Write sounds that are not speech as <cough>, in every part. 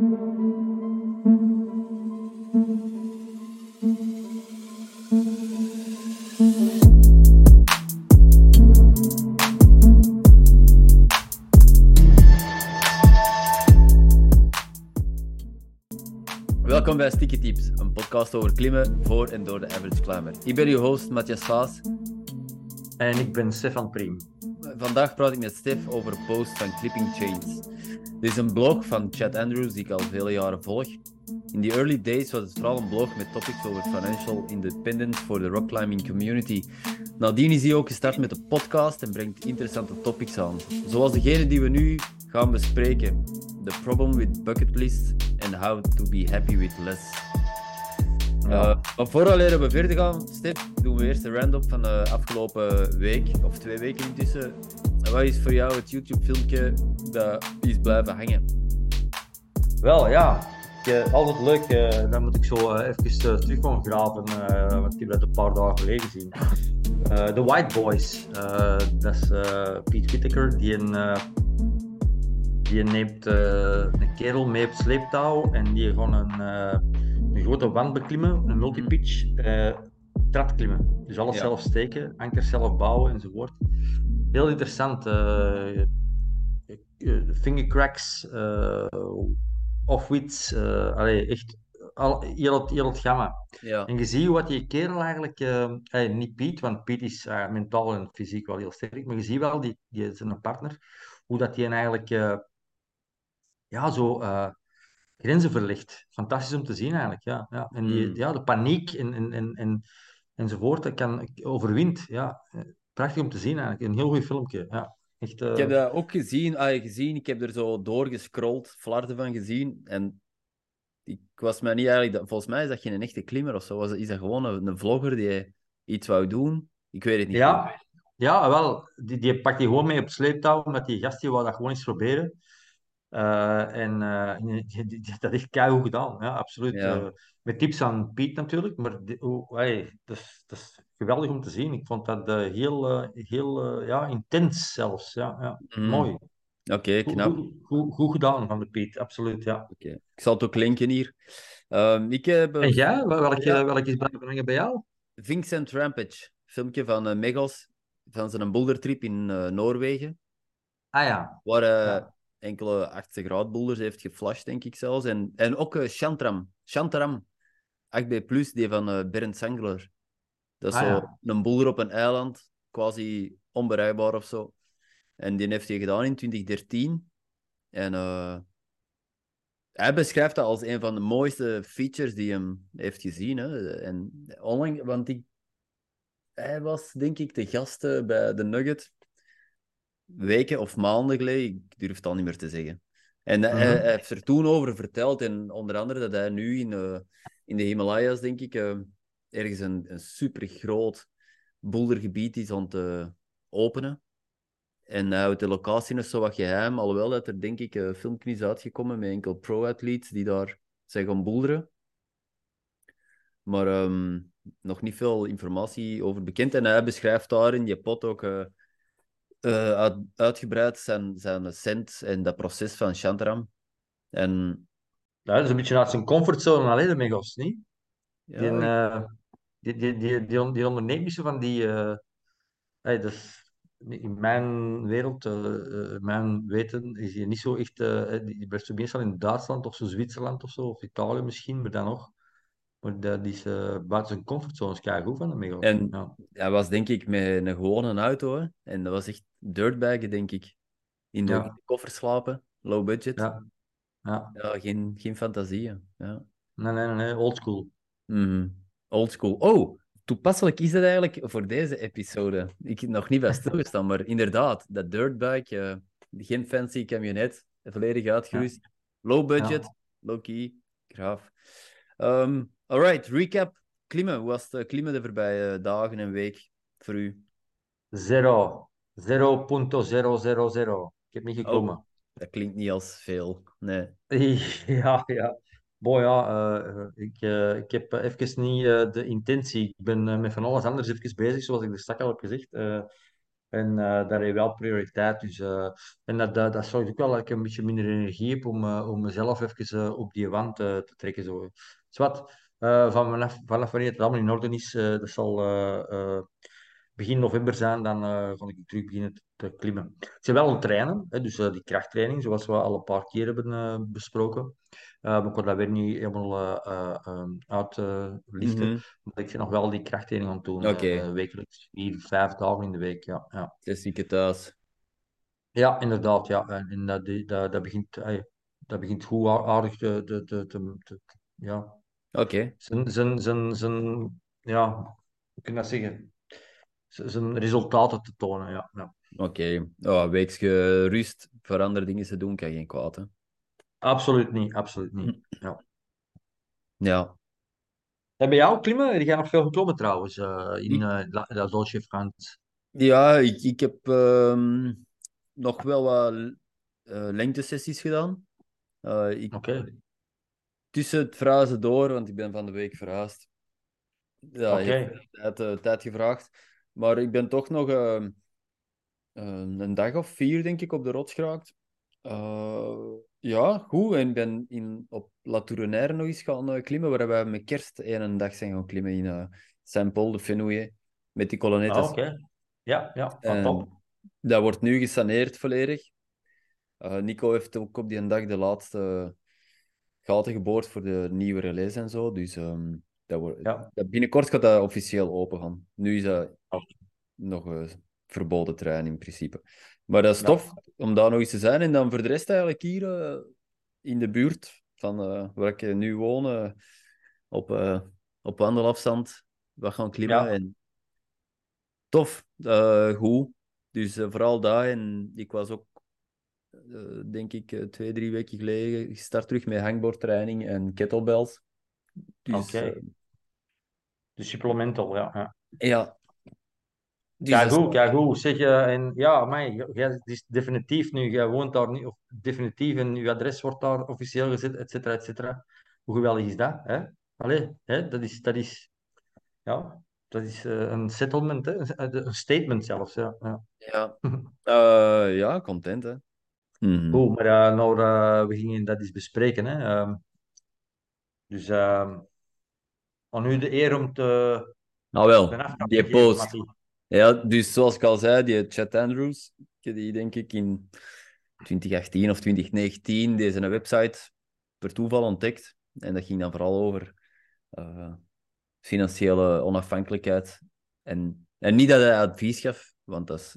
Welkom bij Sticky Tips, een podcast over klimmen voor en door de average climber. Ik ben uw host Matthias Vaas. En ik ben Stefan Priem. Vandaag praat ik met Stef over posts van Clipping Chains. Dit is een blog van Chad Andrews die ik al vele jaren volg. In the early days was het vooral een blog met topics over financial independence voor de rockclimbing community. Nadien is hij ook gestart met een podcast en brengt interessante topics aan. Zoals degene die we nu gaan bespreken. The problem with bucket lists and how to be happy with less. Uh, maar voordat we verder gaan, Stef, doen we eerst een random van de afgelopen week, of twee weken intussen. Wat is voor jou het YouTube-filmpje dat is blijven hangen? Wel, ja. Ik, eh, altijd leuk. eh, dan moet ik zo eh, even uh, terug gaan graven, eh, want ik heb dat een paar dagen geleden gezien. Eh, The White Boys. Eh, dat is eh Pete Whittaker, die, een, eh, die neemt eh, een kerel mee op sleeptouw en die gewoon een, eh, een grote wand beklimmen, een multipitch, trap klimmen. Dus alles Ja. zelf steken, ankers zelf bouwen enzovoort. Heel interessant. eh eh, fingercracks, eh off-wits, allee, echt al, heel, het, heel het gamma. Ja, En je ziet wat die kerel eigenlijk, eh, niet Piet, want Piet is eh, mentaal en fysiek wel heel sterk, maar je ziet wel die, die zijn partner, hoe dat die eigenlijk ja, zo grenzen verlegt. Fantastisch om te zien eigenlijk, ja. ja. En die, Mm. ja, de paniek en, en, en, en, enzovoort, dat kan overwint. Ja. Eh, Prachtig om te zien eigenlijk, een heel goed filmpje. Ja. Echt, eh, ik heb dat ook gezien, ah, gezien. Ik heb er zo doorgescrolld, flarden van gezien. En ik was mij niet eigenlijk... dat- Volgens mij is dat geen echte klimmer of zo. Was, is dat gewoon een, een vlogger die iets wou doen? Ik weet het niet. Ja, ja wel. Die, die pakt die gewoon mee op sleeptouw, omdat die gast die wou dat gewoon eens proberen. Eh, en eh, dat is keihard gedaan, ja, absoluut. Ja. Eh, met tips aan Piet natuurlijk, maar die, hoe- hey, dat, is, dat is geweldig om te zien. Ik vond dat heel, heel ja, intens zelfs. Ja, ja. Mm. Mooi. Oké, knap. goed, goed, goed gedaan van de Piet, absoluut. Ja. Oké. Ik zal het ook linken hier. Ehm, ik heb En jij, wel- welke, Ja. welke is blijven hangen bij jou? Vincent Rampage, filmpje van Megos, van zijn bouldertrip in Noorwegen. Ah ja, Waar Ja. Enkele 80 graad boulders heeft geflasht, denk ik zelfs. En, en ook eh, Shantram, Shantaram, 8B+, die van eh, Bernd Sangler. Dat is Ah, zo ja. een boulder op een eiland, quasi onbereikbaar of zo. En die heeft hij gedaan in 2013. En eh, hij beschrijft dat als een van de mooiste features die hem heeft gezien. Hè. En onlangs, want ik, hij was denk ik de gast bij de Nugget weken of maanden geleden, ik durf het al niet meer te zeggen. En hij, Mhm. hij heeft er toen over verteld, en onder andere dat hij nu in, eh, in de Himalaya's, denk ik, eh, ergens een, een super groot bouldergebied is aan het eh, openen. En houdt de locatie nog zo wat geheim, alhoewel dat er denk ik een filmpje is uitgekomen met enkel pro-athletes die daar zijn gaan boulderen. Maar ehm, nog niet veel informatie over bekend. En hij beschrijft daar in die pot ook uit- uitgebreid zijn, zijn cent en dat proces van Shantaram. En Ja, dat is een beetje uit zijn comfortzone alleen, de Megos, niet? ja, Die, eh, die, die, die, die, die onderneemt niet zo van die. eh, hey, dat is- in mijn wereld, mijn weten, is hij niet zo echt. die die meestal in Duitsland of zo Zwitserland of zo, of Italië misschien, maar dan nog. Maar dat is eh, buiten zijn comfortzone, is keigoed van de Megos. En- Ja. hij was denk ik met een gewone auto. Hè? En dat was echt dirtbaggen, denk ik. In de, Ja. in de koffer slapen, low budget. Ja. Ja. Ja, geen, geen fantasieën. Ja. Nee, nee, nee, oldschool. Mhm. Old school. Oh, toepasselijk is dat eigenlijk voor deze episode. Ik heb nog niet bij stilgestaan, maar inderdaad, dat dirtbike, eh, geen fancy camionet, volledig uitgerust, low budget, low key, graaf. Ehm alright, recap. Klimmen, hoe was het eh, klimmen de voorbije dagen en week voor u? Zero. 0.000. Ik heb niet gekomen. Dat klinkt niet als veel, nee. <laughs> Ja, ja. Boy, ja, eh, ik, eh, ik heb even niet de intentie. Ik ben met van alles anders even bezig, zoals ik er straks al heb gezegd. En daar heeft wel prioriteit. Dus, en dat, dat, dat zorgt ook wel dat ik een beetje minder energie heb om, om mezelf even op die wand te trekken. Zo. Dus wat, van vanaf, vanaf wanneer het allemaal in orde is, dat zal begin november zijn, dan ga ik terug beginnen te, klimmen. Ik ben wel aan het trainen, hè, dus die krachttraining, zoals we al een paar keer hebben besproken. Uh, maar ik wil dat weer niet helemaal uh, uh, uitlichten. Mm -hmm. ik zit nog wel die krachttraining aan het doen. Okay. wekelijks vier, vijf dagen in de week. Ja, ja. Klassieke thuis. Ja, inderdaad. Ja. En dat, dat, dat, begint, dat begint goed aardig te, te, te, te ja. Oké. Zijn, zijn, zijn, zijn, ja, hoe kun je dat zeggen? Zijn resultaten te tonen, ja. ja. Oké. Okay. Oh, weekje rust voor andere dingen te doen kan geen kwaad, hè? Absoluut niet, absoluut niet. Ja. Ja. En bij jou klimmen? Die gaan nog veel geklommen trouwens, uh, in uh, La, La Dolce Frans. Ja, ik, ik heb uh, nog wel wat uh, lengtesessies gedaan. Oké. Okay. Tussen het verhuizen door, want ik ben van de week verhuisd. Ja, okay. heeft tijd, tijd gevraagd. Maar ik ben toch nog ehm, een dag of vier, denk ik, op de rots geraakt. Ja, goed. En ik ben in, op La Tournaire nog eens gaan uh, klimmen, waar we met kerst een dag zijn gaan klimmen in uh, Saint-Paul de Fenouillet, met die kolonnettes. Ah, oké. Okay. Ja, ja, van top. Dat wordt nu gesaneerd volledig. Nico heeft ook op die dag de laatste gaten geboord voor de nieuwe relais en zo. Dus um, dat wordt, ja. dat binnenkort gaat dat officieel open gaan. Nu is dat oh. nog een verboden trein in principe. Maar dat is tof om daar nog eens te zijn. En dan voor de rest eigenlijk hier uh, in de buurt van uh, waar ik nu woon, op, op wandelafstand, wat gaan klimmen. Ja. En tof, goed. Dus vooral daar. En ik was ook, denk ik, twee, drie weken geleden gestart terug met hangboardtraining en kettlebells. Dus, Oké. Okay. Dus supplemental, ja. Ja, ja dus ja, goed, ja, goed. Zeg, uh, en, ja, maar jij is definitief nu, jij woont daar niet, of definitief, en je adres wordt daar officieel gezet, et cetera, et cetera. Hoe geweldig is dat? Hè? Allee, hè? Dat, is, dat is, ja, dat is uh, een settlement, hè? een statement zelfs. Ja, ja. Ja, uh, <laughs> ja content, hè. Mm -hmm. Goed, maar nou, we gingen dat eens bespreken. Hè? Uh, dus ehm, aan u de eer om te. Nou wel, die post. Ja, dus zoals ik al zei, die Chat Andrews, die denk ik in 2018 of 2019 deze website per toeval ontdekt. En dat ging dan vooral over uh, financiële onafhankelijkheid. En, en niet dat hij advies gaf, want dat is,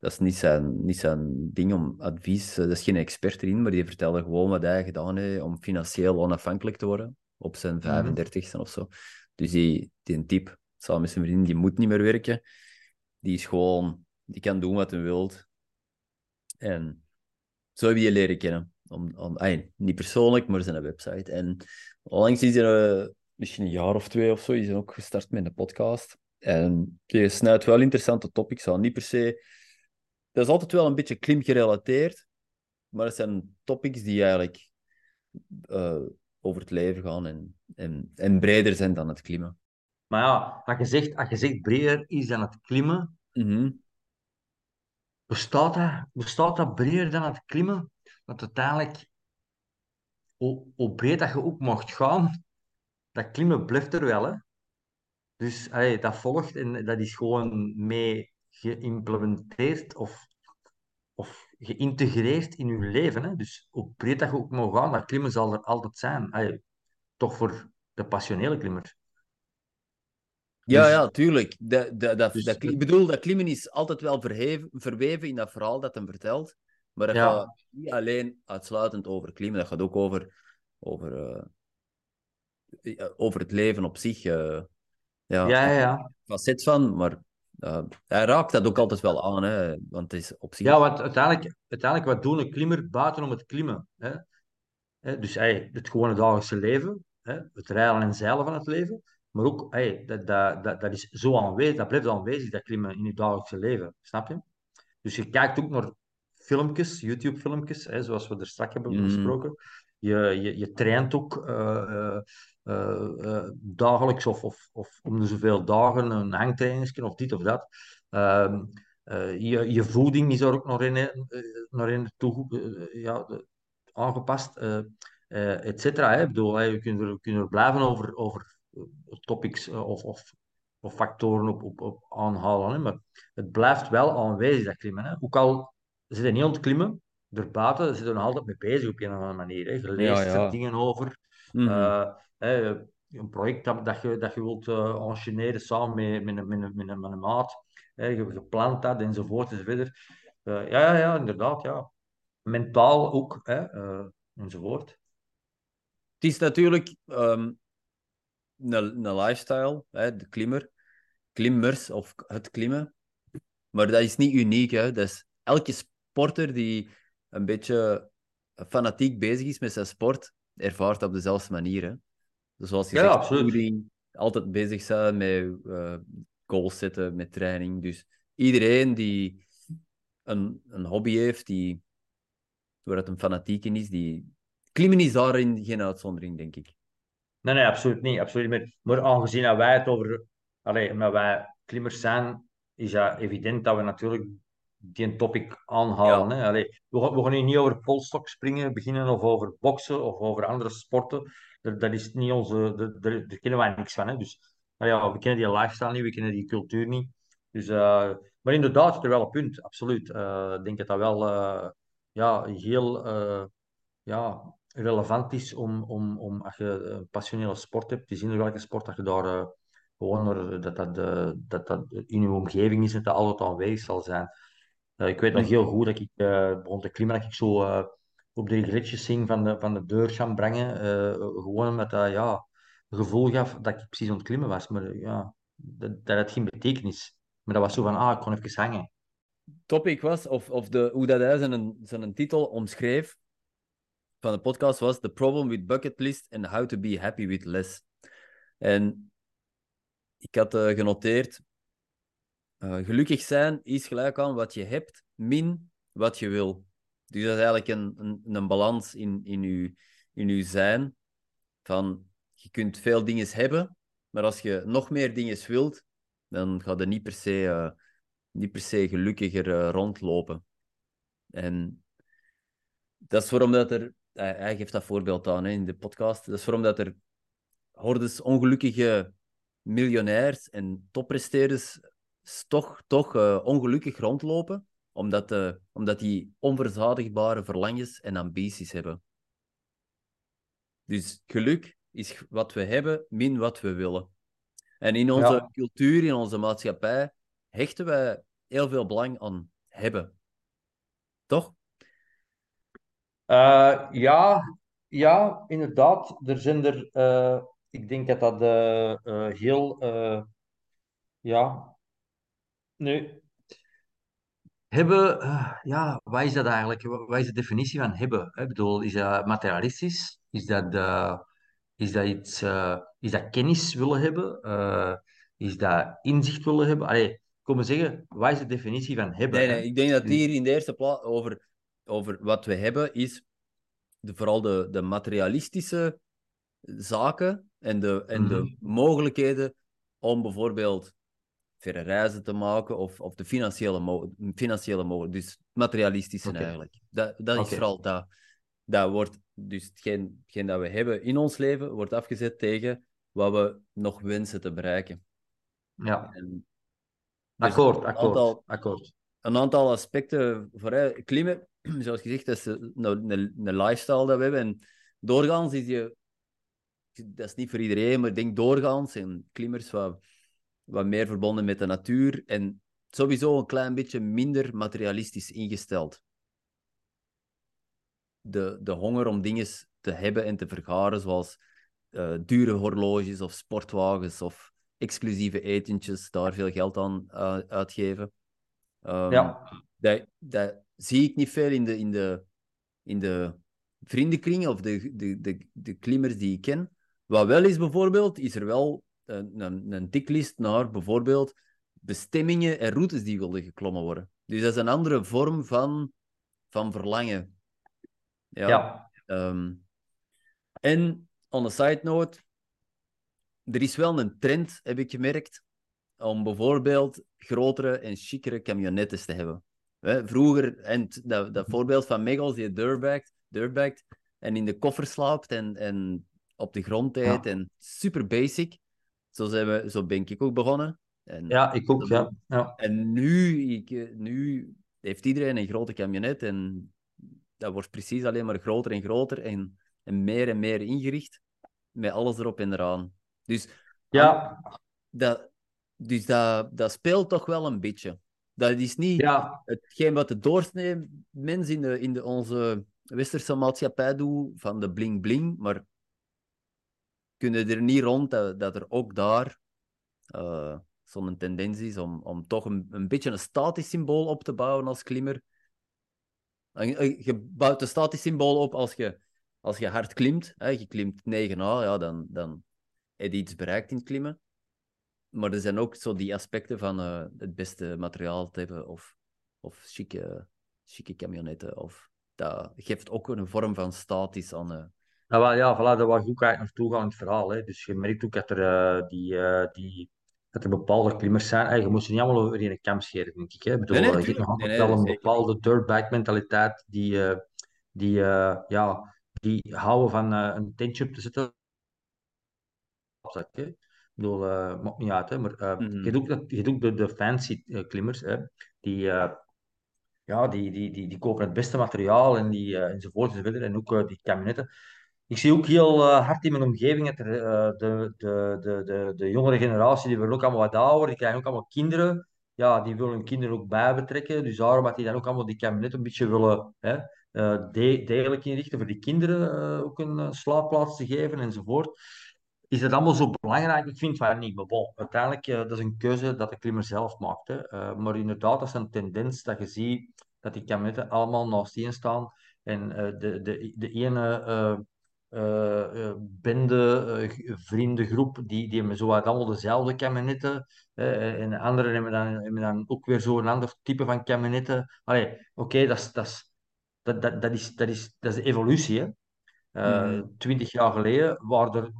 dat is niet, zijn, niet zijn ding om advies, dat is geen expert erin, maar die vertelde gewoon wat hij gedaan heeft om financieel onafhankelijk te worden op zijn 35ste mm -hmm. of zo. Dus die, die type, samen met zijn vriendin, die moet niet meer werken die is gewoon, die kan doen wat hij wilt. En zo heb je je leren kennen. Om, om, ay, niet persoonlijk, maar zijn website. En onlangs is er, uh, misschien een jaar of twee of zo, is hij ook gestart met een podcast. En je snuit wel interessante topics aan. Niet per se... Dat is altijd wel een beetje klim gerelateerd, maar het zijn topics die eigenlijk uh, over het leven gaan en, en, en breder zijn dan het klimmen. Maar ja, als je zegt, als je zegt breder is dan het klimmen, mm -hmm. bestaat, dat, bestaat dat breder dan het klimmen? Dat uiteindelijk, hoe, hoe breed dat je ook mocht gaan, dat klimmen blijft er wel. Hè? Dus allee, dat volgt en dat is gewoon mee geïmplementeerd of, of geïntegreerd in je leven. Hè? Dus hoe breed dat je ook mag gaan, dat klimmen zal er altijd zijn. Allee, toch voor de passionele klimmer. Ja, dus, ja, tuurlijk. Dat, dus, dat, ik bedoel, dat klimmen is altijd wel verheven, verweven in dat verhaal dat hem vertelt. Maar dat ja. gaat niet alleen uitsluitend over klimmen, dat gaat ook over, over, uh, over het leven op zich. Uh, ja, ja, ja. Facet van, maar uh, hij raakt dat ook altijd wel aan, hè, want het is op zich... Ja, want uiteindelijk, uiteindelijk wat doen een klimmer buiten om het klimmen? Hè? Dus hey, het gewone dagelijkse leven, hè? het rijden en zeilen van het leven. Maar ook, hey, dat, dat, dat, dat is zo aanwezig, dat blijft aanwezig, dat klimmen in je dagelijkse leven. Snap je? Dus je kijkt ook naar filmpjes, YouTube-filmpjes, zoals we er straks hebben mm. besproken. Je, je, je traint ook uh, uh, dagelijks of, of, of om de zoveel dagen een hangtrainingsje of dit of dat. Ehm, je, je voeding is er ook nog in, nog in toe, ja, aangepast, et cetera. Ik bedoel, we kunnen er, kunnen er blijven over, over topics of, of, of factoren op, op, op aanhalen. Hè. Maar het blijft wel aanwezig, dat klimmen. Hè. Ook al zit je niet aan het klimmen, erbuiten zitten we nog altijd mee bezig op een of andere manier. Hè. Je leest Ja, ja. er dingen over. Mhm. Eh, een project dat, dat, je, dat je wilt enchaîneren samen met, met, een- met, met, een- met een maat. Hè, je hebt gepland dat, enzovoort, enzovoort. Eh, ja, ja, inderdaad, ja. Mentaal ook, hè, eh, enzovoort. Het is natuurlijk ehm, een, een lifestyle, hè, de klimmer. Klimmers of het klimmen. Maar dat is niet uniek. Hè. Dat is elke sporter die een beetje fanatiek bezig is met zijn sport, ervaart op dezelfde manier. Hè. Dus zoals je Ja, zegt, absoluut. voeding, altijd bezig zijn met eh, goals zetten, met training. Dus iedereen die een, een hobby heeft, die, waar het een fanatiek in is, die... Klimmen is daarin geen uitzondering, denk ik. Nee, nee, absoluut niet. Absoluut niet. Maar aangezien dat wij het over... Allee, omdat wij klimmers zijn, is dat evident dat we natuurlijk die topic aanhalen. Hè? Allee, we, gaan, we gaan hier niet over polstok springen beginnen of over boksen of over andere sporten. Dat, dat is niet onze... dat- Daar daar kennen wij niks van. Hè? Dus nou ja, we kennen die lifestyle niet, we kennen die cultuur niet. Dus, eh, maar inderdaad, het is wel een punt, absoluut. Eh, ik denk dat dat wel eh, ja, heel... ja, relevant is om, om, om als je een passionele sport hebt, te zien welke sport dat je daar gewoon er- dat, dat, dat dat in je omgeving is en dat dat altijd aanwezig zal zijn. Eh, ik weet nog heel goed dat ik eh, begon te klimmen, dat ik zo eh, op de ritjes ging van de, van de deur gaan brengen. gewoon met dat ja, gevoel gaf dat ik precies aan het klimmen was. Maar ja, dat, dat had geen betekenis. Maar dat was zo van, ah, ik kon even hangen. topic was, of, of de, hoe dat hij zijn, zijn titel omschreef van de podcast was The Problem with Bucket List and How to Be Happy with Less. En ik had genoteerd, eh, gelukkig zijn is gelijk aan wat je hebt, min wat je wil. Dus dat is eigenlijk een, een, een balans in, in, je, in je zijn. Van, je kunt veel dingen hebben, maar als je nog meer dingen wilt, dan gaat je niet per se, eh, niet per se gelukkiger eh, rondlopen. En dat is waarom dat er... Hij, geeft dat voorbeeld aan hè, in de podcast. Dat is waarom dat er hordes ongelukkige miljonairs en toppresteerders toch, toch eh, ongelukkig rondlopen, omdat, eh, omdat die onverzadigbare verlangens en ambities hebben. Dus geluk is wat we hebben, min wat we willen. En in onze Ja. cultuur, in onze maatschappij, hechten wij heel veel belang aan hebben. Toch? Eh, ja, ja, inderdaad. Er zijn er, ik denk dat dat heel, ja, nu, hebben, eh, ja, wat is dat eigenlijk? Wat is de definitie van hebben? Ik bedoel, is dat materialistisch? Is dat, eh, is dat iets, eh, is dat kennis willen hebben? Eh, is dat inzicht willen hebben? Allee, kom maar zeggen, wat is de definitie van hebben? Nee, nee, ik denk dat hier in de eerste plaats over, over wat we hebben, is de, vooral de, de materialistische zaken en, de, en de Mhm. mogelijkheden om bijvoorbeeld verre reizen te maken of, of de financiële, mo financiële mogelijkheden. Dus materialistische eigenlijk. Dat, dat is vooral dat. Dat wordt, dus hetgeen, hetgeen dat we hebben in ons leven, wordt afgezet tegen wat we nog wensen te bereiken. Ja, En zijn akkoord, een akkoord, aantal- akkoord. een aantal aspecten voor klimmen. Zoals gezegd, dat is een, een, een lifestyle dat we hebben. En doorgaans is je... Dat is niet voor iedereen, maar ik denk doorgaans zijn klimmers wat, wat meer verbonden met de natuur. En sowieso een klein beetje minder materialistisch ingesteld. De, de honger om dingen te hebben en te vergaren, zoals eh, dure horloges of sportwagens of exclusieve etentjes, daar veel geld aan eh, uitgeven. Ehm, Ja. dat, dat zie ik niet veel in de, in de, in de vriendenkring of de, de, de, de klimmers die ik ken. Wat wel is bijvoorbeeld, is er wel een, een, een tiklist naar bijvoorbeeld bestemmingen en routes die willen geklommen worden. Dus dat is een andere vorm van, van verlangen. Ja. Ja. Ehm, en on a side note, er is wel een trend, heb ik gemerkt, om bijvoorbeeld grotere en chicere camionettes te hebben. Hè, vroeger, en dat, dat voorbeeld van Megals die dirtbagt, dirtbagt en in de koffer slaapt en, en op de grond eet en super basic. Zo, zijn we, zo ben ik ook begonnen. En, ja, ik ook, ja. ja. En nu, ik, nu heeft iedereen een grote camionet en dat wordt precies alleen maar groter en groter en, en meer en meer ingericht met alles erop en eraan. Dus, ja. dat, dus dat, dat speelt toch wel een beetje. Dat is niet ja. hetgeen wat de doorsnee mens in, de, in de, onze westerse maatschappij doet, van de bling-bling, maar kunnen er niet rond dat, er ook daar uh, zo'n tendens is om, om toch een, een beetje een statisch symbool op te bouwen als klimmer. Je bouwt een statisch symbool op als je, als je hard klimt. Hè, je klimt 9a, ja, dan, dan heb je iets bereikt in het klimmen. Maar er zijn ook zo die aspecten van uh, het beste materiaal te hebben of, of chique, chique camionetten. Of, dat geeft ook een vorm van statisch aan. Ja, wel, ja, voilà, dat was ook eigenlijk naartoe gaan in het verhaal. Hè. Dus je merkt ook dat er, uh, die, die, dat er bepaalde klimmers zijn. Hey, je moet ze niet allemaal over in een kam scheren, denk ik. Hè. Ik bedoel, nee, nee, je hebt nog altijd nee, wel een zeker. bepaalde dirtbag mentaliteit die, die, ja, die houden van een tentje op te zetten. Hè. Ik bedoel, uh, maakt niet uit, hè, maar uh, Mhm. je doet, dat- je doet de, de fancy eh, klimmers, hè, die, eh, ja, die, die, die, die kopen het beste materiaal en die, eh, enzovoort enzovoort. En ook eh, die kabinetten. Ik zie ook heel eh, hard in mijn omgeving dat er, eh, de, de, de, de, de jongere generatie, die willen ook allemaal wat ouder, die krijgen ook allemaal kinderen. Ja, die willen hun kinderen ook bij betrekken. Dus daarom dat die dan ook allemaal die kabinetten een beetje willen hè, eh, de- degelijk inrichten voor die kinderen eh, ook een eh, slaapplaats te geven enzovoort is dat allemaal zo belangrijk? Ik vind het niet. Maar bon, uiteindelijk uh, dat is een keuze dat de klimmer zelf maakt. Hè. Uh, maar inderdaad, dat is een tendens dat je ziet dat die kabinetten allemaal naast één staan. En uh, de, de, de ene bende, vriendengroep, die, die hebben zo allemaal dezelfde kabinetten. en de anderen hebben dan, hebben dan ook weer zo'n ander type van kabinetten. Oké, okay, dat, is, dat, is, dat, dat, dat, is, dat, is, dat is de evolutie. Hè. Mhm. Twintig jaar geleden waren er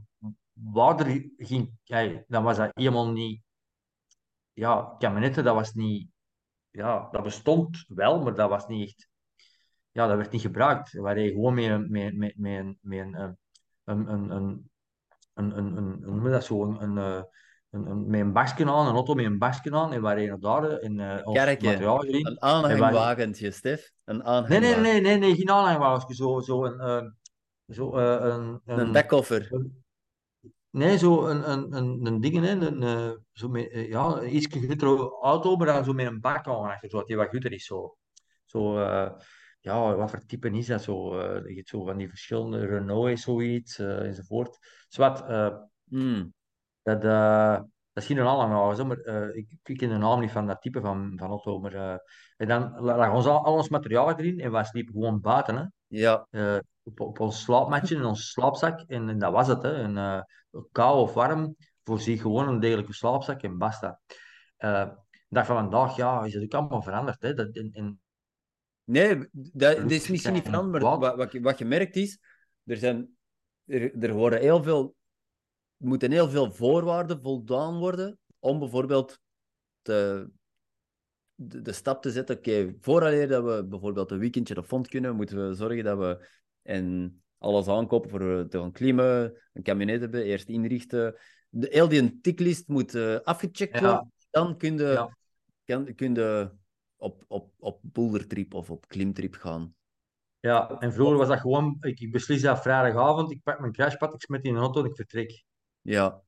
waar er ging, ja, dan was dat helemaal niet. Ja, kabinetten, dat was niet. Ja, dat bestond wel, maar dat was niet echt. Ja, dat werd niet gebruikt. Waar je gewoon met een, met, met, met een, met een, een, een, een, een, een, een, hoe noem je dat zo, een, een, een, een, met een basje aan, een auto met een basje aan, en waar je daar uh, ons Kerkje. materiaal erin. Een aanhangwagentje, Stef. Een aanhangwagen. nee, nee, nee, nee, geen aanhangwagen. Zo, zo een, uh, zo, uh, een, Een een, een- Nee, zo een, een, een, een ding, hè, een, eh, zo met, eh, ja, een iets grotere auto, maar dan zo met een bak aan achter, zodat die wat groter is. Zo. Zo, eh, ja, wat voor type is dat zo? eh, je hebt zo van die verschillende, Renault is zoiets, eh, enzovoort. Zwat, eh, Mm. dat, dat is geen zo, maar ik, ik ken de naam niet van dat type van, van auto. Maar, en dan lag ons al, al ons materiaal erin en wij sliepen gewoon buiten. Hè. Ja. Op, op ons slaapmatje, in ons slaapzak. En, en dat was het. Hè. En, uh, kou of warm, voorzie gewoon een degelijke slaapzak en basta. Uh, dag van vandaag, ja, is het ook allemaal veranderd. Hè. Dat, in... Nee, dat, dat is misschien niet veranderd, maar wat, wat, wat je merkt is, er, zijn, er, er worden heel veel, moeten heel veel voorwaarden voldaan worden om bijvoorbeeld te, de, de stap te zetten. Oké, okay, vooraleer dat we bijvoorbeeld een weekendje de fond kunnen, moeten we zorgen dat we en alles aankopen voor te gaan klimmen, een kabinet hebben, eerst inrichten. De, heel die ticklist moet uh, afgecheckt Ja. worden. Dan kun je, Ja. kan, kun je op, op, op bouldertrip of op klimtrip gaan. Ja, en vroeger was dat gewoon, ik, ik beslis dat vrijdagavond, ik pak mijn crashpad, ik smet die in een auto en ik vertrek. Ja,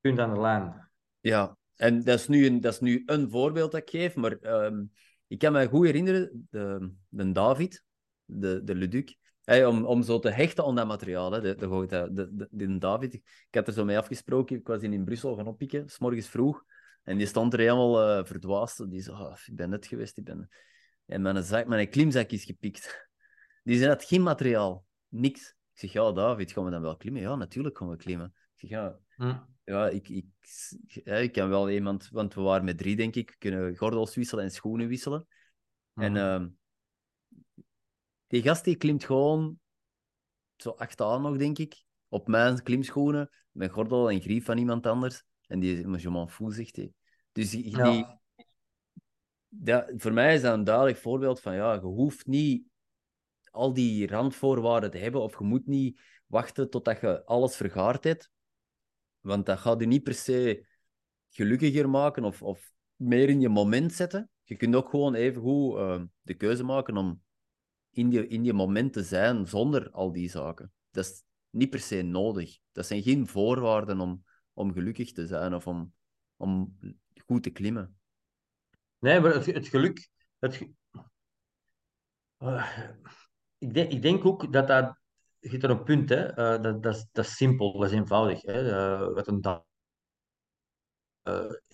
Punt aan de lijn. ja. En dat is nu een, dat is nu een voorbeeld dat ik geef, maar ehm, ik kan me goed herinneren, de, de David, de, de Leduc, Hey, om, om zo te hechten aan dat materiaal. Hè. De, de, de, de, David, ik had er zo mee afgesproken. Ik was in Brussel gaan oppikken, s morgens vroeg. En die stond er helemaal uh, verdwaasd. Die zei, oh, ik ben net geweest. Ik ben... En mijn, zak, mijn klimzak is gepikt. <laughs> Die zei, dat geen materiaal. Niks. Ik zeg, ja, David, gaan we dan wel klimmen? Ja, natuurlijk gaan we klimmen. Ik zeg, ja, hm. ja ik, ik, ja, ik kan wel iemand... Want we waren met drie, denk ik. We kunnen gordels wisselen en schoenen wisselen. Hm. En... Uh, die gast die klimt gewoon zo achteraan nog, denk ik. Op mijn klimschoenen, met gordel en grief van iemand anders. En die is m'en fout, zegt hij. Dus die, Ja. ja, voor mij is dat een duidelijk voorbeeld van, ja, je hoeft niet al die randvoorwaarden te hebben, of je moet niet wachten totdat je alles vergaard hebt. Want dat gaat je niet per se gelukkiger maken of, of meer in je moment zetten. Je kunt ook gewoon even goed uh, de keuze maken om in je, in je moment te zijn zonder al die zaken. Dat is niet per se nodig. Dat zijn geen voorwaarden om, om gelukkig te zijn of om, om goed te klimmen. Nee, maar het, geluk. Het, uh, ik, denk, ik denk ook dat dat. Je hebt er een punt, hè? Uh, dat, dat, is, dat is simpel, dat is eenvoudig. Hè? Uh, wat een dag.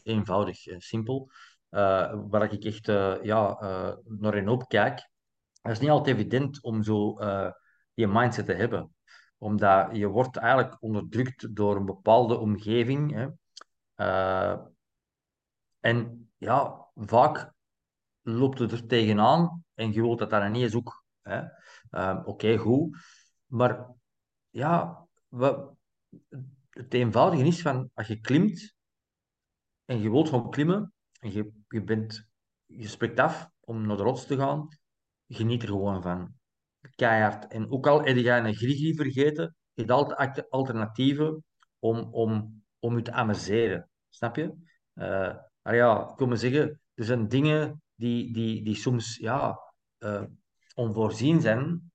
eenvoudig, simpel. waar ik echt ja, naar in op kijk. Het is niet altijd evident om zo die mindset te hebben. Omdat je wordt eigenlijk onderdrukt door een bepaalde omgeving. Hè? en ja, vaak loopt het er tegenaan en je wilt dat daar niet eens ook. Uh, Oké, goed. Maar ja, wat, het eenvoudige is van als je klimt en je wilt gewoon klimmen en je, je, bent, je spreekt af om naar de rots te gaan, geniet er gewoon van. Keihard. En ook al heb je een grigri vergeten, je hebt altijd alternatieven om, om, om je te amuseren. Snap je? Uh, maar ja, ik wil zeggen, er zijn dingen die, die, die soms ja, uh, onvoorzien zijn.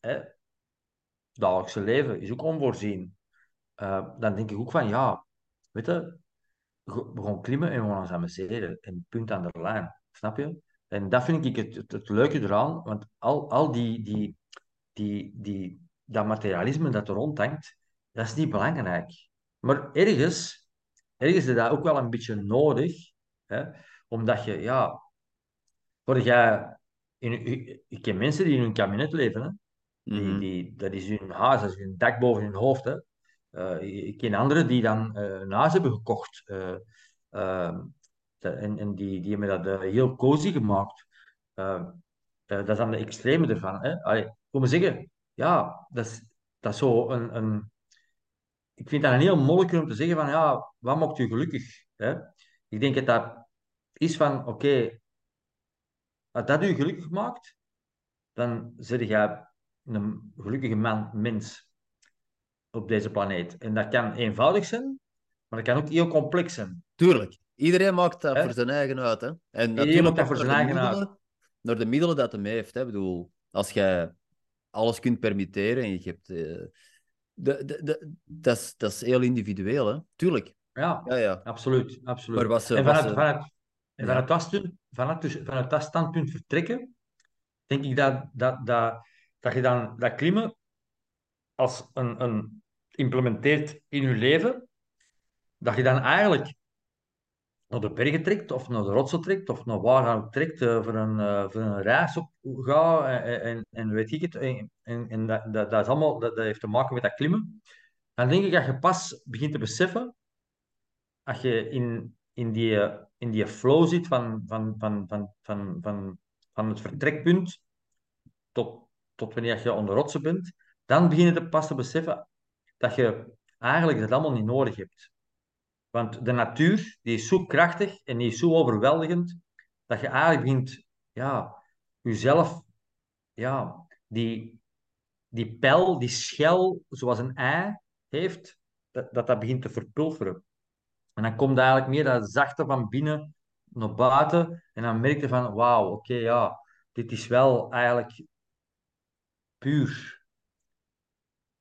Hè? Het dagelijkse leven is ook onvoorzien. Uh, dan denk ik ook van, ja, weet je, we gaan klimmen en we gaan ons amuseren. En punt aan de lijn. Snap je? En dat vind ik het, het, het leuke eraan, want al, al die, die, die, die, dat materialisme dat er rondhangt, dat is niet belangrijk. Maar ergens, ergens is dat ook wel een beetje nodig, hè? omdat je, ja, voor jij, in, ik ken mensen die in hun kabinet leven, hè? Die, Mhm. die, dat is hun huis, dat is hun dak boven hun hoofd. Hè? Uh, ik ken anderen die dan uh, een huis hebben gekocht. Uh, en, en die, die hebben dat heel cozy gemaakt. dat is dan de extreme ervan. Hè? Allee, ik wil maar zeggen, ja, dat is, dat zo een, een... Ik vind dat een heel moeilijk om te zeggen van, ja, wat maakt u gelukkig? Hè? Ik denk dat dat is van, oké, als dat u gelukkig maakt, dan zit jij een gelukkige man, mens op deze planeet. En dat kan eenvoudig zijn, maar dat kan ook heel complex zijn. Tuurlijk. Iedereen maakt dat voor zijn eigen uit. Hè? En Iedereen natuurlijk maakt dat voor zijn eigen middelen, uit. Naar de middelen dat hij mee heeft. Hè? Ik bedoel, als jij alles kunt permitteren en je hebt... Uh, de, de, de, dat, is, dat is heel individueel, hè? Tuurlijk. Ja, ja, ja. absoluut. absoluut. Maar en vanuit, vanuit, en vanuit, ja. dat, vanuit, dus, vanuit dat standpunt vertrekken, denk ik dat, dat, dat, dat je dan dat klimmen als een, een implementeert in je leven, dat je dan eigenlijk naar de bergen trekt, of naar de rotsen trekt, of naar waar ook trekt, uh, voor, een, uh, voor een reis op gaat, en, en, en weet ik het. En, en dat, dat, dat, is allemaal, dat, dat heeft te maken met dat klimmen. Dan denk ik dat je pas begint te beseffen, als je in, in, die, in die flow zit van, van, van, van, van, van, van het vertrekpunt tot, tot wanneer je onder rotsen bent, dan begin je pas te beseffen dat je eigenlijk dat allemaal niet nodig hebt. Want de natuur die is zo krachtig en die is zo overweldigend, dat je eigenlijk begint, ja, jezelf, ja, die, die pijl, die schel, zoals een ei heeft, dat, dat begint te verpulveren. En dan komt eigenlijk meer dat zachte van binnen naar buiten. En dan merk je van, wauw, oké, ja, dit is wel eigenlijk puur.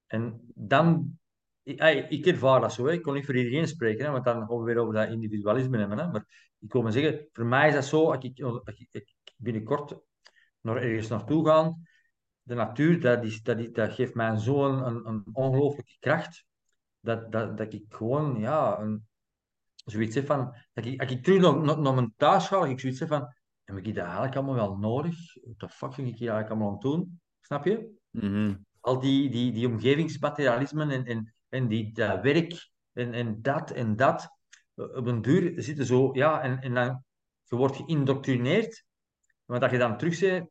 En dan, ik, ik ervaar dat zo, hè. ik kon niet voor iedereen spreken, hè, want dan gaan we weer over dat individualisme hebben. Hè. Maar ik wil maar zeggen, voor mij is dat zo, als ik, als ik, ik binnenkort naar ergens naartoe ga, de natuur, dat, is, dat, is, dat geeft mij zo'n een, een ongelooflijke kracht, dat, dat, dat ik gewoon, ja, een, zoiets heb van, dat ik, als ik terug naar, naar, naar mijn thuis ga, ik zoiets heb van, heb ik dat eigenlijk allemaal wel nodig? Wat de fuck ik hier eigenlijk allemaal aan doen? Snap je? Mm -hmm. Al die, die, die omgevingsmaterialismen en, en, en die, dat werk en, en dat en dat. Op een duur zitten zo, ja, en, en dan je wordt geïndoctrineerd. Maar dat je dan terug bent